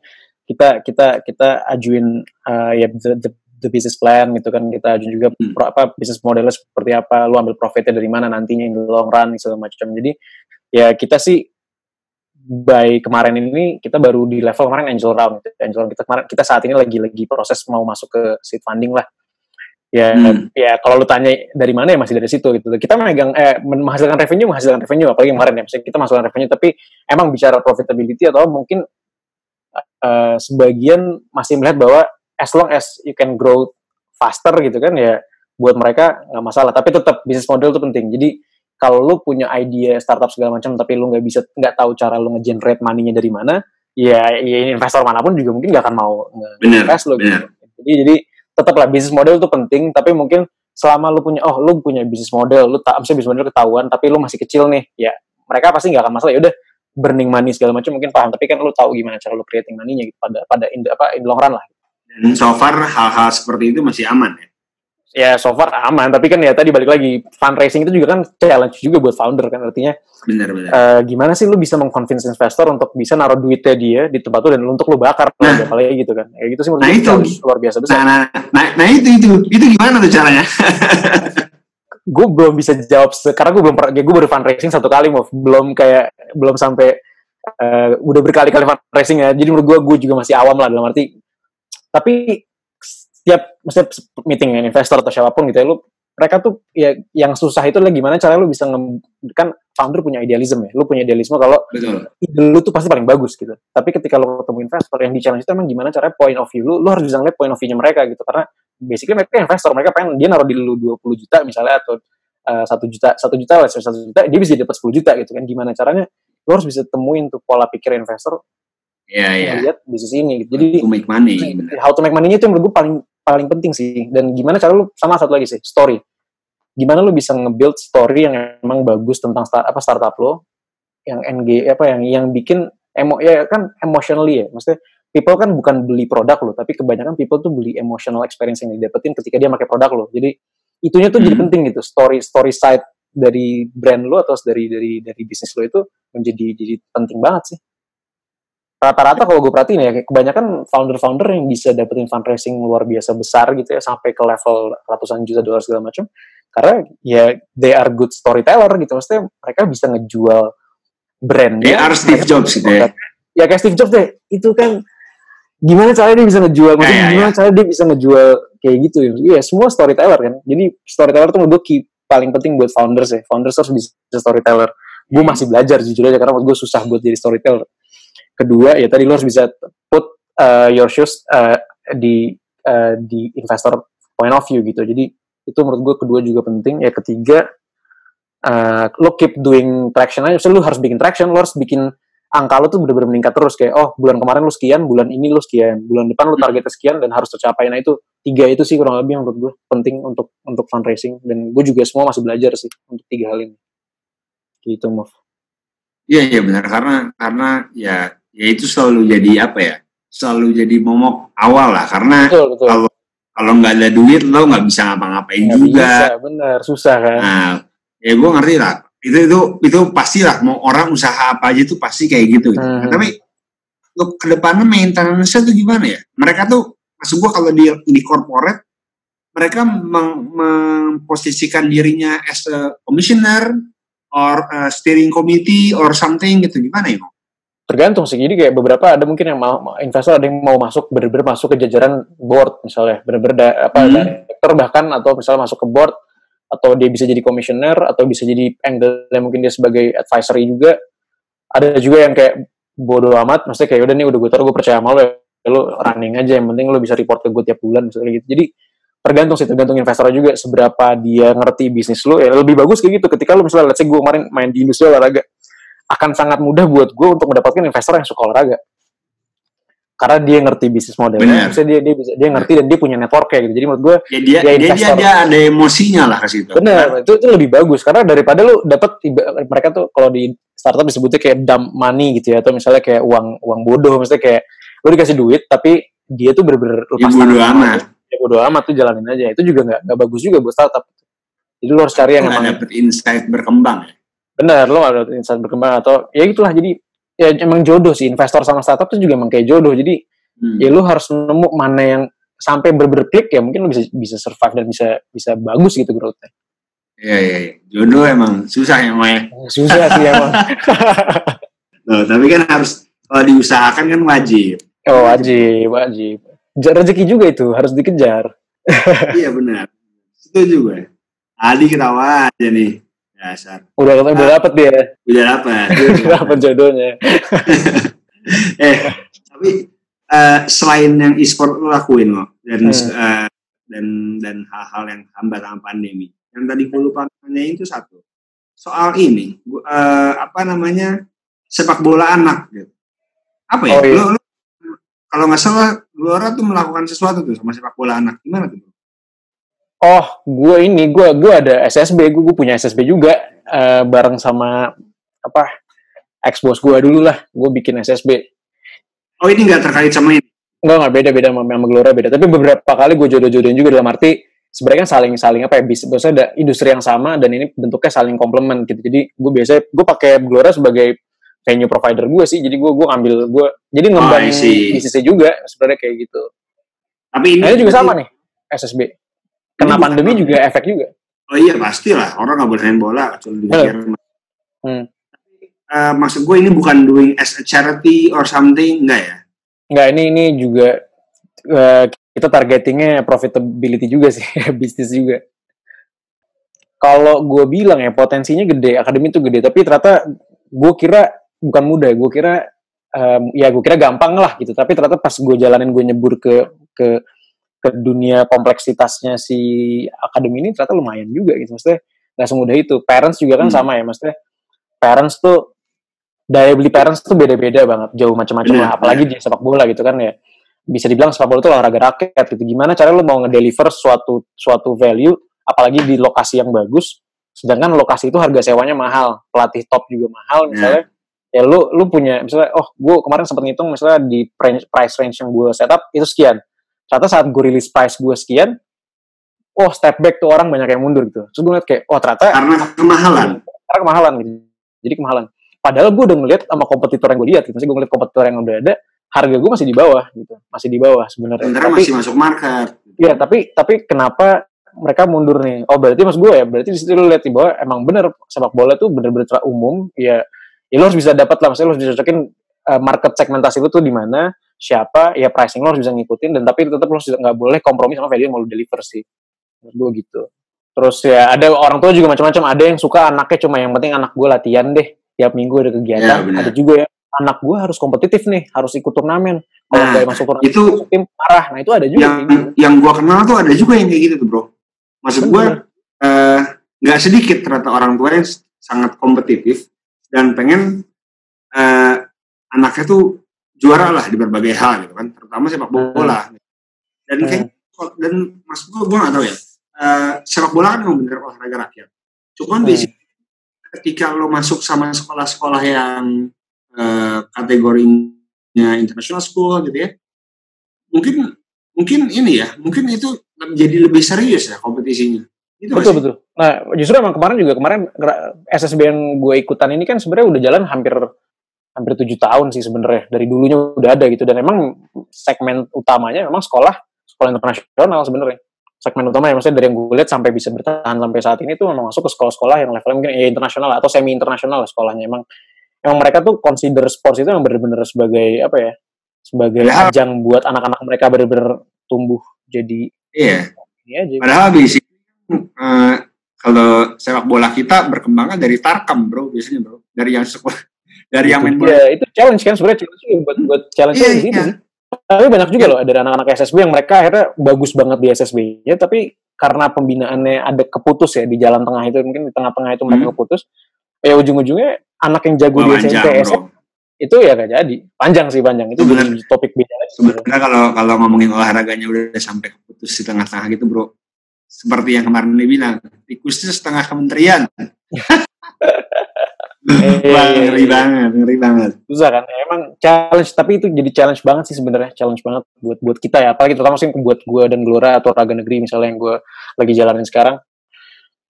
kita kita kita ajuin uh, ya the, the, the business plan gitu kan. Kita ajuin juga hmm. pro, apa bisnis modelnya seperti apa lu ambil profitnya dari mana nantinya in the long run segala macam. Jadi ya kita sih by kemarin ini kita baru di level kemarin angel round. Angel round kita kemarin kita saat ini lagi lagi proses mau masuk ke seed funding lah ya hmm. ya kalau lu tanya dari mana ya masih dari situ gitu. Kita megang eh menghasilkan revenue menghasilkan revenue apalagi kemarin ya. Misalnya kita menghasilkan revenue tapi emang bicara profitability atau mungkin uh, sebagian masih melihat bahwa as long as you can grow faster gitu kan ya buat mereka nggak masalah. Tapi tetap bisnis model itu penting. Jadi kalau lu punya ide startup segala macam tapi lu nggak bisa nggak tahu cara lu nge-generate money-nya dari mana ya, ya investor mana pun juga mungkin nggak akan mau invest lo gitu. jadi jadi tetaplah bisnis model itu penting tapi mungkin selama lu punya oh lu punya bisnis model lu tak bisnis model ketahuan tapi lu masih kecil nih ya mereka pasti nggak akan masalah. Ya udah burning money segala macam mungkin paham tapi kan lu tahu gimana cara lu creating money-nya gitu pada pada in, apa in long run lah. Dan so far hal-hal seperti itu masih aman ya ya so far aman. Tapi kan ya tadi balik lagi fundraising itu juga kan challenge juga buat founder kan artinya benar benar. uh, gimana sih lu bisa mengconvince investor untuk bisa naruh duitnya dia di tempat itu dan untuk lu bakar nah, kayak gitu kan. Kayak gitu sih menurut nah, itu. luar biasa besar. Nah, nah, nah, nah itu itu. Itu gimana tuh caranya? [LAUGHS] Gue belum bisa jawab karena gue belum ya gue baru fundraising satu kali mau belum kayak belum sampai uh, udah berkali-kali fundraising ya. Jadi menurut gue gue juga masih awam lah dalam arti tapi setiap setiap meeting dengan investor atau siapa pun gitu ya lu mereka tuh ya yang susah itu adalah gimana cara lu bisa nge, kan founder punya idealisme ya lu punya idealisme kalau ide lu tuh pasti paling bagus gitu tapi ketika lu ketemu investor yang di challenge itu emang gimana cara point of view lu lu harus bisa ngeliat point of view-nya mereka gitu karena basically mereka investor mereka pengen dia naruh di lu 20 juta misalnya atau eh, satu uh, juta satu juta lah satu juta dia bisa dapat 10 juta gitu kan gimana caranya lu harus bisa temuin tuh pola pikir investor Iya, iya. Lihat bisnis ini. Gitu. Jadi how to make money. How to make money itu yang menurut gue paling paling penting sih. Dan gimana cara lu sama satu lagi sih, story. Gimana lu bisa nge-build story yang emang bagus tentang start, apa startup lo yang NG apa yang yang bikin emo ya kan emotionally ya. Maksudnya people kan bukan beli produk lo, tapi kebanyakan people tuh beli emotional experience yang didapetin ketika dia pakai produk lo. Jadi itunya tuh hmm. jadi penting gitu. Story story side dari brand lo atau dari dari dari bisnis lo itu menjadi jadi penting banget sih rata-rata kalau gue perhatiin ya kebanyakan founder-founder yang bisa dapetin fundraising luar biasa besar gitu ya sampai ke level ratusan juta dolar segala macam karena ya they are good storyteller gitu. Maksudnya mereka bisa ngejual brand ya harus Steve Jobs gitu ya. ya kayak Steve Jobs deh. Itu kan gimana caranya dia bisa ngejual? Maksudnya ya, ya, gimana ya. caranya dia bisa ngejual kayak gitu ya? Ya semua storyteller kan. Jadi storyteller tuh menurut gue paling penting buat founders ya. Founders harus bisa storyteller. Gue masih belajar jujur aja karena gue susah buat jadi storyteller kedua ya tadi lo harus bisa put uh, your shoes uh, di uh, di investor point of view gitu. Jadi itu menurut gue kedua juga penting. Ya ketiga uh, lo keep doing traction aja. Lo harus bikin traction lo harus bikin angka lo tuh bener-bener meningkat terus. Kayak oh bulan kemarin lo sekian bulan ini lo sekian. Bulan depan lo targetnya sekian dan harus tercapai. Nah itu tiga itu sih kurang lebih menurut gue penting untuk untuk fundraising. Dan gue juga semua masih belajar sih untuk tiga hal ini. Gitu move iya iya benar. Karena karena ya ya itu selalu jadi apa ya? Selalu jadi momok awal lah karena kalau kalau nggak ada duit lo nggak bisa ngapa-ngapain juga. bisa, bener susah kan? Nah ya gue ngerti lah. Itu itu itu pasti lah mau orang usaha apa aja itu pasti kayak gitu, gitu. Hmm. tapi lo ke depannya maintenance tuh gimana ya? Mereka tuh maksud gue kalau di di corporate mereka memposisikan dirinya as a commissioner or a steering committee or something gitu. Gimana ya tergantung sih. Jadi kayak beberapa ada mungkin yang mau investor ada yang mau masuk bener-bener masuk ke jajaran board misalnya. Bener-bener apa hmm. director bahkan atau misalnya masuk ke board atau dia bisa jadi komisioner atau bisa jadi angle mungkin dia sebagai advisory juga. Ada juga yang kayak bodoh amat maksudnya kayak udah nih udah gue taruh gue percaya sama lo ya. Lo running aja yang penting lo bisa report ke gue tiap bulan misalnya gitu. Jadi tergantung sih tergantung investor juga seberapa dia ngerti bisnis lo. Ya lebih bagus kayak gitu. Ketika lo misalnya let's say gue kemarin main di industri olahraga akan sangat mudah buat gue untuk mendapatkan investor yang suka olahraga karena dia ngerti bisnis modelnya, maksudnya dia dia bisa dia ngerti dan dia punya network kayak gitu. Jadi menurut gue ya, dia, dia, investor, dia, dia, ada emosinya lah ke situ. Benar, itu itu lebih bagus karena daripada lu dapat mereka tuh kalau di startup disebutnya kayak dump money gitu ya atau misalnya kayak uang uang bodoh, maksudnya kayak lu dikasih duit tapi dia tuh bener-bener lepas ya, bodoh amat. Ya bodoh amat tuh jalanin aja. Itu juga nggak nggak bagus juga buat startup. Jadi lu harus cari yang emang dapet insight berkembang ya benar lo ada insan berkembang atau ya itulah jadi ya emang jodoh sih investor sama startup tuh juga emang kayak jodoh jadi hmm. ya lo harus nemu mana yang sampai berberklik ya mungkin lo bisa bisa survive dan bisa bisa bagus gitu growthnya Iya, iya, iya. Jodoh emang susah ya, Maya. Susah sih emang. [LAUGHS] Loh, tapi kan harus, kalau diusahakan kan wajib. Oh, wajib, wajib. Rezeki juga itu, harus dikejar. iya, benar. Setuju gue. Adi ketawa aja nih. Dasar. Udah udah dapet dia. Udah dapet. [LAUGHS] udah dapet jodohnya. [LAUGHS] eh, tapi uh, selain yang e-sport lo lakuin kok dan hmm. uh, dan dan hal-hal yang hambat sama pandemi. Yang tadi gue lupa nanyain itu satu. Soal ini, uh, apa namanya sepak bola anak gitu. Apa ya? Oh, iya. lo, lo, kalau nggak salah, Gelora tuh melakukan sesuatu tuh sama sepak bola anak. Gimana tuh? Oh gue ini gue gue ada SSB gue gue punya SSB juga uh, bareng sama apa ex bos gue dulu lah gue bikin SSB oh ini nggak terkait sama ini? Enggak, nggak beda beda sama, sama Gelora beda. Tapi beberapa kali gue jodoh-jodohin juga dalam arti sebenarnya kan saling saling apa ya bisa biasanya ada industri yang sama dan ini bentuknya saling komplement gitu. Jadi gue biasa gue pakai Glora sebagai venue provider gue sih. Jadi gue gue ngambil gue jadi oh, ngembang oh, bisnisnya juga sebenarnya kayak gitu. Tapi ini, nah, juga sama nih SSB kena pandemi juga efek juga. Oh iya pastilah. Orang nggak boleh main bola kecuali di hmm. uh, maksud gue ini bukan doing as a charity or something enggak ya? Enggak ini ini juga uh, kita targetingnya profitability juga sih [LAUGHS] bisnis juga. Kalau gue bilang ya potensinya gede akademi itu gede tapi ternyata gue kira bukan mudah gue kira um, ya gue kira gampang lah gitu. Tapi ternyata pas gue jalanin gue nyebur ke ke ke dunia kompleksitasnya si akademi ini ternyata lumayan juga gitu maksudnya nggak semudah itu parents juga kan hmm. sama ya maksudnya parents tuh daya beli parents tuh beda-beda banget jauh macam-macam lah apalagi di sepak bola gitu kan ya bisa dibilang sepak bola itu olahraga rakyat gitu. Gimana cara lo mau ngedeliver suatu suatu value apalagi di lokasi yang bagus sedangkan lokasi itu harga sewanya mahal, pelatih top juga mahal misalnya. Yeah. Ya lu lu punya misalnya oh gue kemarin sempat ngitung misalnya di price range yang gue setup itu sekian. Ternyata saat gue rilis price gue sekian, oh step back tuh orang banyak yang mundur gitu. Terus gue ngeliat kayak oh ternyata karena kemahalan. Karena kemahalan gitu. Jadi kemahalan. Padahal gue udah ngeliat sama kompetitor yang gue lihat, gitu. Maksudnya gue ngeliat kompetitor yang udah ada, harga gue masih di bawah gitu masih di bawah sebenarnya tapi masih masuk market Iya tapi tapi kenapa mereka mundur nih oh berarti mas gue ya berarti di situ lo lihat di bawah emang bener sepak bola tuh bener-bener umum ya ya lo harus bisa dapat lah maksudnya lo harus bisa cocokin uh, market segmentasi lo tuh di mana siapa ya pricing lo harus bisa ngikutin dan tapi tetap lo nggak boleh kompromi sama value yang mau lo deliver sih menurut gue gitu terus ya ada orang tua juga macam-macam ada yang suka anaknya cuma yang penting anak gue latihan deh tiap minggu ada kegiatan ya, ada juga ya anak gue harus kompetitif nih, harus ikut turnamen. Kalau nah, masuk turnamen itu tim parah. Nah itu ada juga. Yang gitu. yang gue kenal tuh ada juga yang kayak gitu tuh bro. Maksud gue eh, nggak uh, sedikit ternyata orang tua yang sangat kompetitif dan pengen uh, anaknya tuh juara lah di berbagai hal gitu kan, terutama sepak bola. Hmm. Dan hmm. kayak dan maksud gue gue nggak tahu ya. Uh, sepak bola kan memang bener olahraga rakyat. Cuman hmm. di ketika lo masuk sama sekolah-sekolah yang uh, kategorinya international school gitu ya mungkin mungkin ini ya mungkin itu menjadi lebih serius ya kompetisinya itu betul masih. betul nah justru emang kemarin juga kemarin SSB yang gue ikutan ini kan sebenarnya udah jalan hampir hampir tujuh tahun sih sebenarnya. Dari dulunya udah ada gitu. Dan emang segmen utamanya memang sekolah sekolah internasional sebenarnya. Segmen utama ya maksudnya dari yang gue lihat sampai bisa bertahan sampai saat ini tuh memang masuk ke sekolah-sekolah yang levelnya mungkin ya internasional atau semi internasional sekolahnya. Emang emang mereka tuh consider sports itu yang benar-benar sebagai apa ya sebagai padahal, ajang buat anak-anak mereka benar-benar tumbuh jadi iya. ini aja. padahal di sini uh, kalau sepak bola kita berkembangnya dari tarkam bro biasanya bro. Dari yang sekolah dari yang main bola. ya, itu challenge kan sebenarnya challenge buat buat challenge iya, di iya. tapi banyak juga loh dari anak-anak SSB yang mereka akhirnya bagus banget di SSB ya tapi karena pembinaannya ada keputus ya di jalan tengah itu mungkin di tengah-tengah itu mereka hmm. keputus ya ujung-ujungnya anak yang jago oh, di SMP SM, itu ya gak jadi. Panjang sih panjang. Itu jadi topik beda sebenarnya kalau kalau ngomongin olahraganya udah sampai putus di tengah-tengah gitu bro. Seperti yang kemarin dia bilang tikusnya setengah kementerian [LAUGHS] Wah, eh, ngeri banget, ngeri banget. Susah kan? Emang challenge, tapi itu jadi challenge banget sih sebenarnya, challenge banget buat buat kita ya. Apalagi terutama sih buat gue dan Gelora atau Raga Negeri misalnya yang gue lagi jalanin sekarang.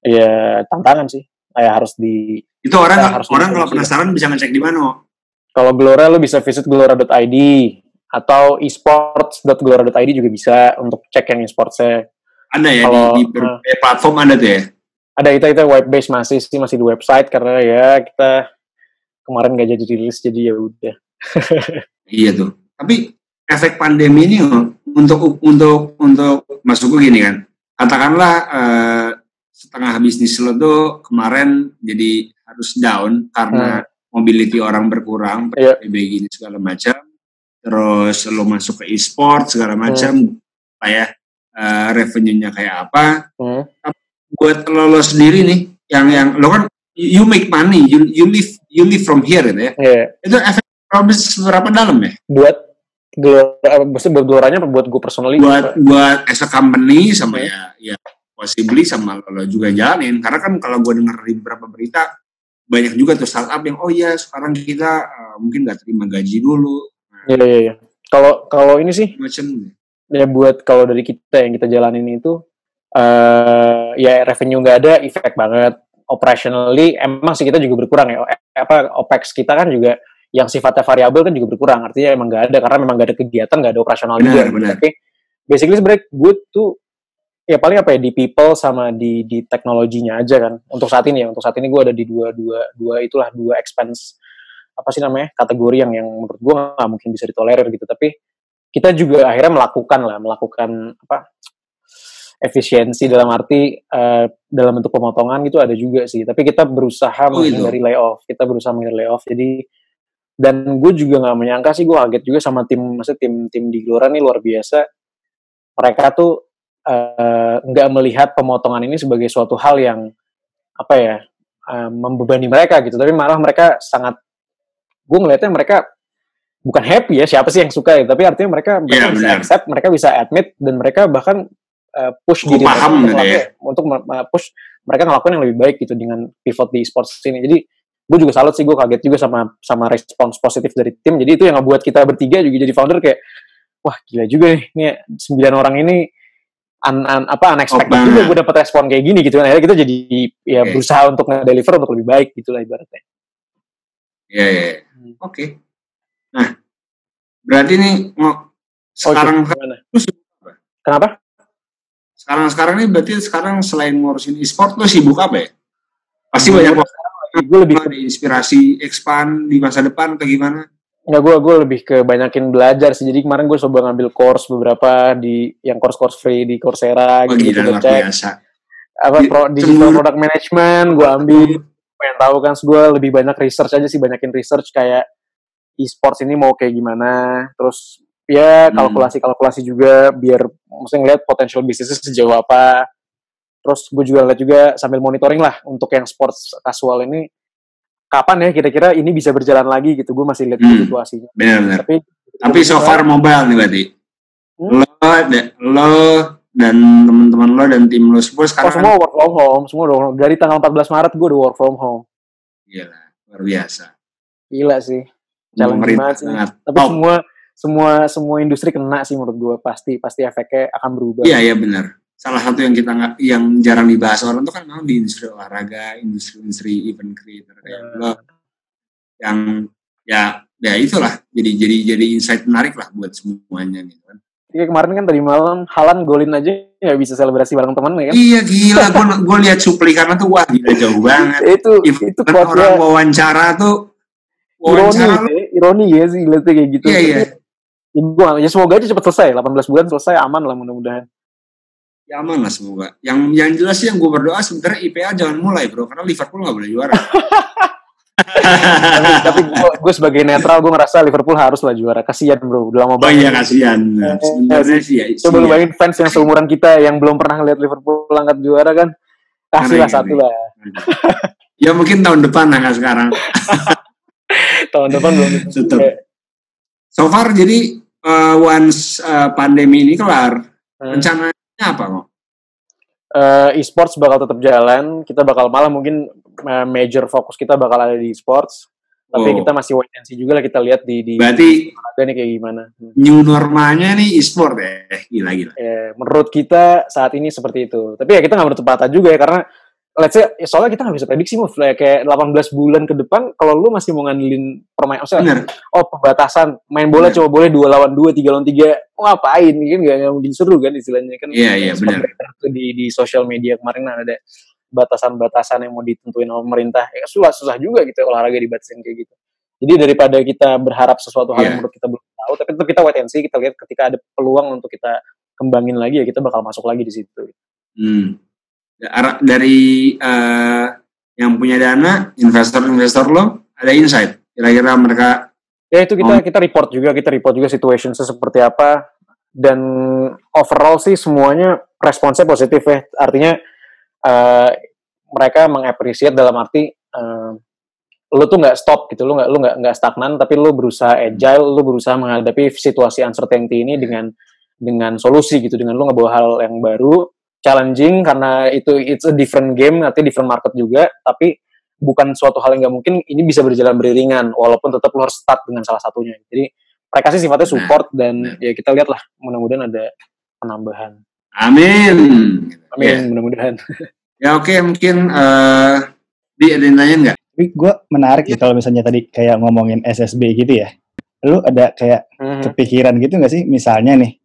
Ya tantangan sih. Kayak harus di itu orang harus orang kalau penasaran bisa ngecek di mana? Kalau Gelora lo bisa visit gelora.id atau esports.gelora.id juga bisa untuk cek yang esportsnya. Ada ya kalau, di, di uh, platform ada tuh ya? Ada itu itu web base masih sih masih di website karena ya kita kemarin gak jadi rilis jadi ya udah. [LAUGHS] iya tuh. Tapi efek pandemi ini untuk untuk untuk masukku gini kan. Katakanlah uh, setengah bisnis lo tuh kemarin jadi harus down karena hmm. mobility orang berkurang, yeah. Gini segala macam. Terus lo masuk ke e-sport segala macam, hmm. kayak uh, revenue-nya kayak apa. Hmm. Buat lo, lo sendiri nih, yang yang lo kan you make money, you you live you live from here gitu ya. Yeah. Itu efek bisnis seberapa dalam ya? Buat gelora, maksudnya buat geloranya apa buat gue personally? Buat buat as a company sama ya ya possibly sama lo, lo juga jalanin karena kan kalau gue denger di beberapa berita banyak juga tuh startup yang oh ya sekarang kita uh, mungkin nggak terima gaji dulu. Iya iya iya. Kalau kalau ini sih macam ya buat kalau dari kita yang kita jalanin itu uh, ya revenue nggak ada efek banget. Operationally emang sih kita juga berkurang ya. Apa opex kita kan juga yang sifatnya variabel kan juga berkurang. Artinya emang nggak ada karena memang nggak ada kegiatan nggak ada operasional benar, juga. Benar. tapi basically sebenarnya gue tuh ya paling apa ya di people sama di di teknologinya aja kan. Untuk saat ini ya untuk saat ini gue ada di dua dua dua itulah dua expense apa sih namanya kategori yang yang menurut gue nggak mungkin bisa ditolerir gitu. Tapi kita juga akhirnya melakukan lah melakukan apa efisiensi dalam arti uh, dalam bentuk pemotongan gitu ada juga sih. Tapi kita berusaha oh, menghindari layoff. Kita berusaha menghindari layoff. Jadi dan gue juga nggak menyangka sih gue kaget juga sama tim maksudnya tim tim di Gelora nih luar biasa. Mereka tuh eh, nggak uh, melihat pemotongan ini sebagai suatu hal yang apa ya uh, membebani mereka gitu. Tapi malah mereka sangat gue ngelihatnya mereka bukan happy ya siapa sih yang suka ya tapi artinya mereka, mereka yeah, bisa bener. accept mereka bisa admit dan mereka bahkan uh, push diri mereka untuk, ya. untuk push mereka ngelakuin yang lebih baik gitu dengan pivot di sports ini. Jadi gue juga salut sih gue kaget juga sama sama respons positif dari tim. Jadi itu yang ngebuat kita bertiga juga jadi founder kayak wah gila juga nih ini sembilan orang ini un, un, apa unexpected oh, juga gue dapet respon kayak gini gitu kan akhirnya kita jadi ya okay. berusaha untuk deliver untuk lebih baik gitu lah ibaratnya. Iya yeah, yeah. Hmm. oke. Okay. Nah berarti nih mau sekarang oh, Kenapa? Sekarang sekarang ini berarti sekarang selain ngurusin e-sport lo sibuk apa ya? Pasti hmm. banyak gue lebih ada inspirasi expand di masa depan atau gimana? Enggak, gue gue lebih ke banyakin belajar sih. Jadi kemarin gue coba ngambil course beberapa di yang course-course free di Coursera oh, gitu. Gila, cek. biasa. Apa pro, digital product management gue ambil. Pengen tahu kan, gue lebih banyak research aja sih, banyakin research kayak e-sports ini mau kayak gimana. Terus ya hmm. kalkulasi-kalkulasi juga biar maksudnya ngeliat potensial bisnisnya sejauh apa. Terus gue juga lihat juga sambil monitoring lah untuk yang sports casual ini kapan ya kira-kira ini bisa berjalan lagi gitu. Gue masih lihat hmm. situasinya. Benar-benar. Tapi tapi so far mobile nih berarti? Hmm? lo lo dan teman-teman lo dan tim lo semua sekarang oh, semua work from home semua dong dari tanggal 14 Maret gue udah work from home. Gila luar biasa. Gila sih. Challenge banget sih. tapi oh. semua semua semua industri kena sih menurut gue pasti pasti efeknya akan berubah. Iya iya benar. Salah satu yang kita nggak yang jarang dibahas orang itu kan memang di industri olahraga, industri-industri event creator kayak ya. lo yang ya ya itulah jadi jadi jadi insight menarik lah buat semuanya nih kan. Iya kemarin kan tadi malam Halan golin aja nggak bisa selebrasi bareng teman ya kan? Iya gila, gue gue lihat cuplikan tuh wah gila jauh banget. [LAUGHS] itu itu orang wawancara tuh wawancara ironi, ya, ironi ya sih lihatnya kayak gitu. Iya iya ya, gua, ya semoga aja cepat selesai. 18 bulan selesai aman lah mudah-mudahan. Ya aman lah semoga. Yang yang jelas sih yang gue berdoa sebenarnya IPA jangan mulai bro. Karena Liverpool nggak boleh juara. Tapi, tapi gue sebagai netral gue ngerasa Liverpool harus lah juara. Kasihan bro. Udah lama banget oh iya kasihan nah, sebenarnya sih ya coba lu bayangin fans yang seumuran kita yang belum pernah ngeliat Liverpool angkat juara kan? Kasih lah satu lah. Ya mungkin tahun depan lah sekarang. [LAUGHS] Tahun depan belum. Tetap. So far jadi uh, once uh, pandemi ini kelar, hmm. rencananya apa kok? Uh, e-sports bakal tetap jalan. Kita bakal malah mungkin uh, major fokus kita bakal ada di e-sports. Tapi oh. kita masih wait and see juga lah kita lihat di di Berarti ini kayak gimana. Hmm. New normalnya nih e-sport ya, gila gila. Ya, menurut kita saat ini seperti itu. Tapi ya kita nggak menutup mata juga ya karena let's say ya soalnya kita nggak bisa prediksi move. Kayak 18 bulan ke depan kalau lu masih mau ngandelin permain maksudnya oh pembatasan main bola cuma boleh dua lawan dua tiga lawan tiga oh, ngapain? Kan nggak mungkin seru kan istilahnya kan? Iya iya benar di di sosial media kemarin ada batasan-batasan yang mau ditentuin oleh pemerintah. Ya susah susah juga gitu olahraga dibatasin kayak gitu. Jadi daripada kita berharap sesuatu hal yeah. yang menurut kita belum tahu tapi tetap kita wait and see kita lihat ketika ada peluang untuk kita kembangin lagi ya kita bakal masuk lagi di situ. Hmm dari uh, yang punya dana investor-investor lo ada insight. Kira-kira mereka ya itu kita kita report juga kita report juga situation seperti apa. Dan overall sih semuanya responsnya positif ya. Artinya uh, mereka mengapresiasi dalam arti uh, lu tuh nggak stop gitu lu nggak lu nggak nggak stagnan tapi lu berusaha agile lu berusaha menghadapi situasi uncertainty ini dengan dengan solusi gitu dengan lu ngebawa hal yang baru challenging karena itu it's a different game nanti different market juga tapi bukan suatu hal yang nggak mungkin ini bisa berjalan beriringan walaupun tetap lo harus start dengan salah satunya jadi mereka sih sifatnya support nah, dan nah. ya kita lihat lah mudah-mudahan ada penambahan Amin. Amin, ya. mudah-mudahan. Ya oke, okay, mungkin uh, di ada yang nanya nggak? Tapi gue menarik ya kalau misalnya tadi kayak ngomongin SSB gitu ya. Lu ada kayak hmm. kepikiran gitu nggak sih? Misalnya nih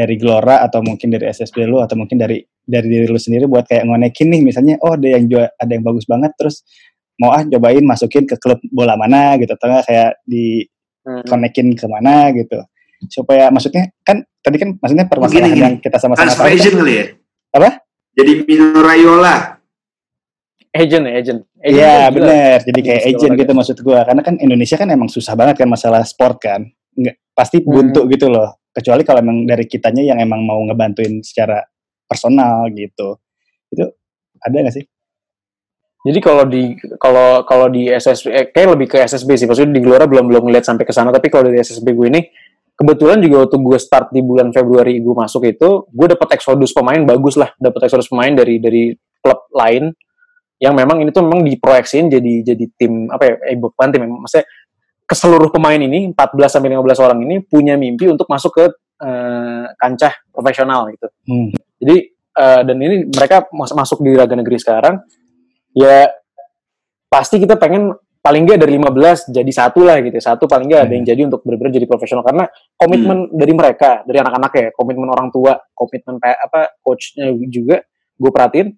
dari Glora atau mungkin dari SSB lu atau mungkin dari dari diri lu sendiri buat kayak ngonekin nih misalnya oh ada yang jual ada yang bagus banget terus mau ah cobain masukin ke klub bola mana gitu atau kayak di hmm. konekin ke mana gitu. Supaya maksudnya kan tadi kan maksudnya permasalahan yang kita sama-sama tahu kan, kali ya? Apa? Jadi Mino Raiola. Agent ya agent. Iya benar jadi kayak agent gitu maksud gua. Karena kan Indonesia kan emang susah banget kan masalah sport kan. Nggak pasti buntu hmm. gitu loh kecuali kalau emang dari kitanya yang emang mau ngebantuin secara personal gitu itu ada nggak sih jadi kalau di kalau kalau di SSB eh, kayak lebih ke SSB sih. Maksudnya di Gelora belum belum ngeliat sampai ke sana. Tapi kalau dari SSB gue ini kebetulan juga waktu gue start di bulan Februari gue masuk itu gue dapat eksodus pemain bagus lah. Dapat eksodus pemain dari dari klub lain yang memang ini tuh memang diproyeksiin jadi jadi tim apa ya? Eh bukan tim maksudnya ke seluruh pemain ini 14 sampai 15 orang ini punya mimpi untuk masuk ke uh, kancah profesional gitu. Hmm. Jadi uh, dan ini mereka masuk di Raga Negeri sekarang ya pasti kita pengen paling nggak dari 15 jadi satu lah gitu satu paling nggak ada yang hmm. jadi untuk benar-benar jadi profesional karena komitmen hmm. dari mereka dari anak-anak ya komitmen orang tua komitmen apa coachnya juga gue perhatiin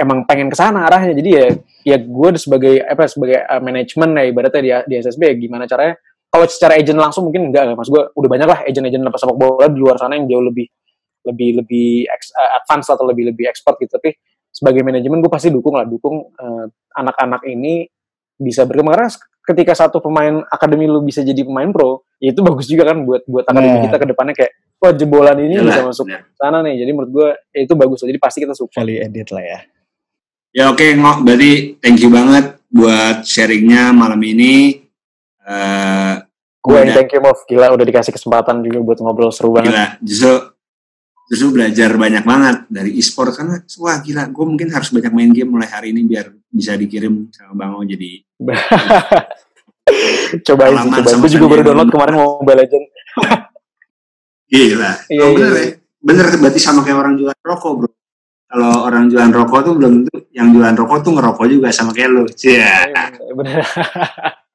emang pengen ke sana arahnya. Jadi ya ya gue sebagai apa sebagai uh, manajemen ya ibaratnya di, di SSB ya gimana caranya? Kalau secara agent langsung mungkin enggak mas gue udah banyak lah agent-agent lepas sepak bola di luar sana yang jauh lebih lebih lebih uh, advance atau lebih lebih expert gitu. Tapi sebagai manajemen gue pasti dukung lah. Dukung uh, anak-anak ini bisa berkembang. Karena ketika satu pemain akademi lu bisa jadi pemain pro ya itu bagus juga kan buat buat akademi nah. kita ke depannya. Kayak wah jebolan ini Yalah, bisa masuk ya. sana nih. Jadi menurut gue ya itu bagus jadi pasti kita suka. Value edit lah ya ya oke okay, ngok. Berarti thank you banget buat sharingnya malam ini. Uh, gue yang thank you Mov gila udah dikasih kesempatan juga buat ngobrol seru banget. Gila justru justru belajar banyak banget dari e-sport karena wah gila gue mungkin harus banyak main game mulai hari ini biar bisa dikirim sama Bang O jadi [LAUGHS] cobain sih cobain. gue juga baru download kemarin Mobile Legend gila. [LAUGHS] Iya, oh, bener iya. ya? Bener berarti sama kayak orang jualan rokok bro kalau orang jualan rokok tuh belum tentu yang jualan rokok tuh ngerokok juga sama kayak lo sih yeah. iya, bener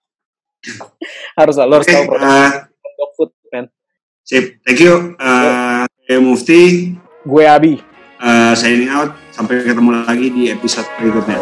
[LAUGHS] harus lo harus okay, tahu produk uh, food man sip thank you uh, saya Mufti. Gue Abi. Uh, signing out. Sampai ketemu lagi di episode berikutnya.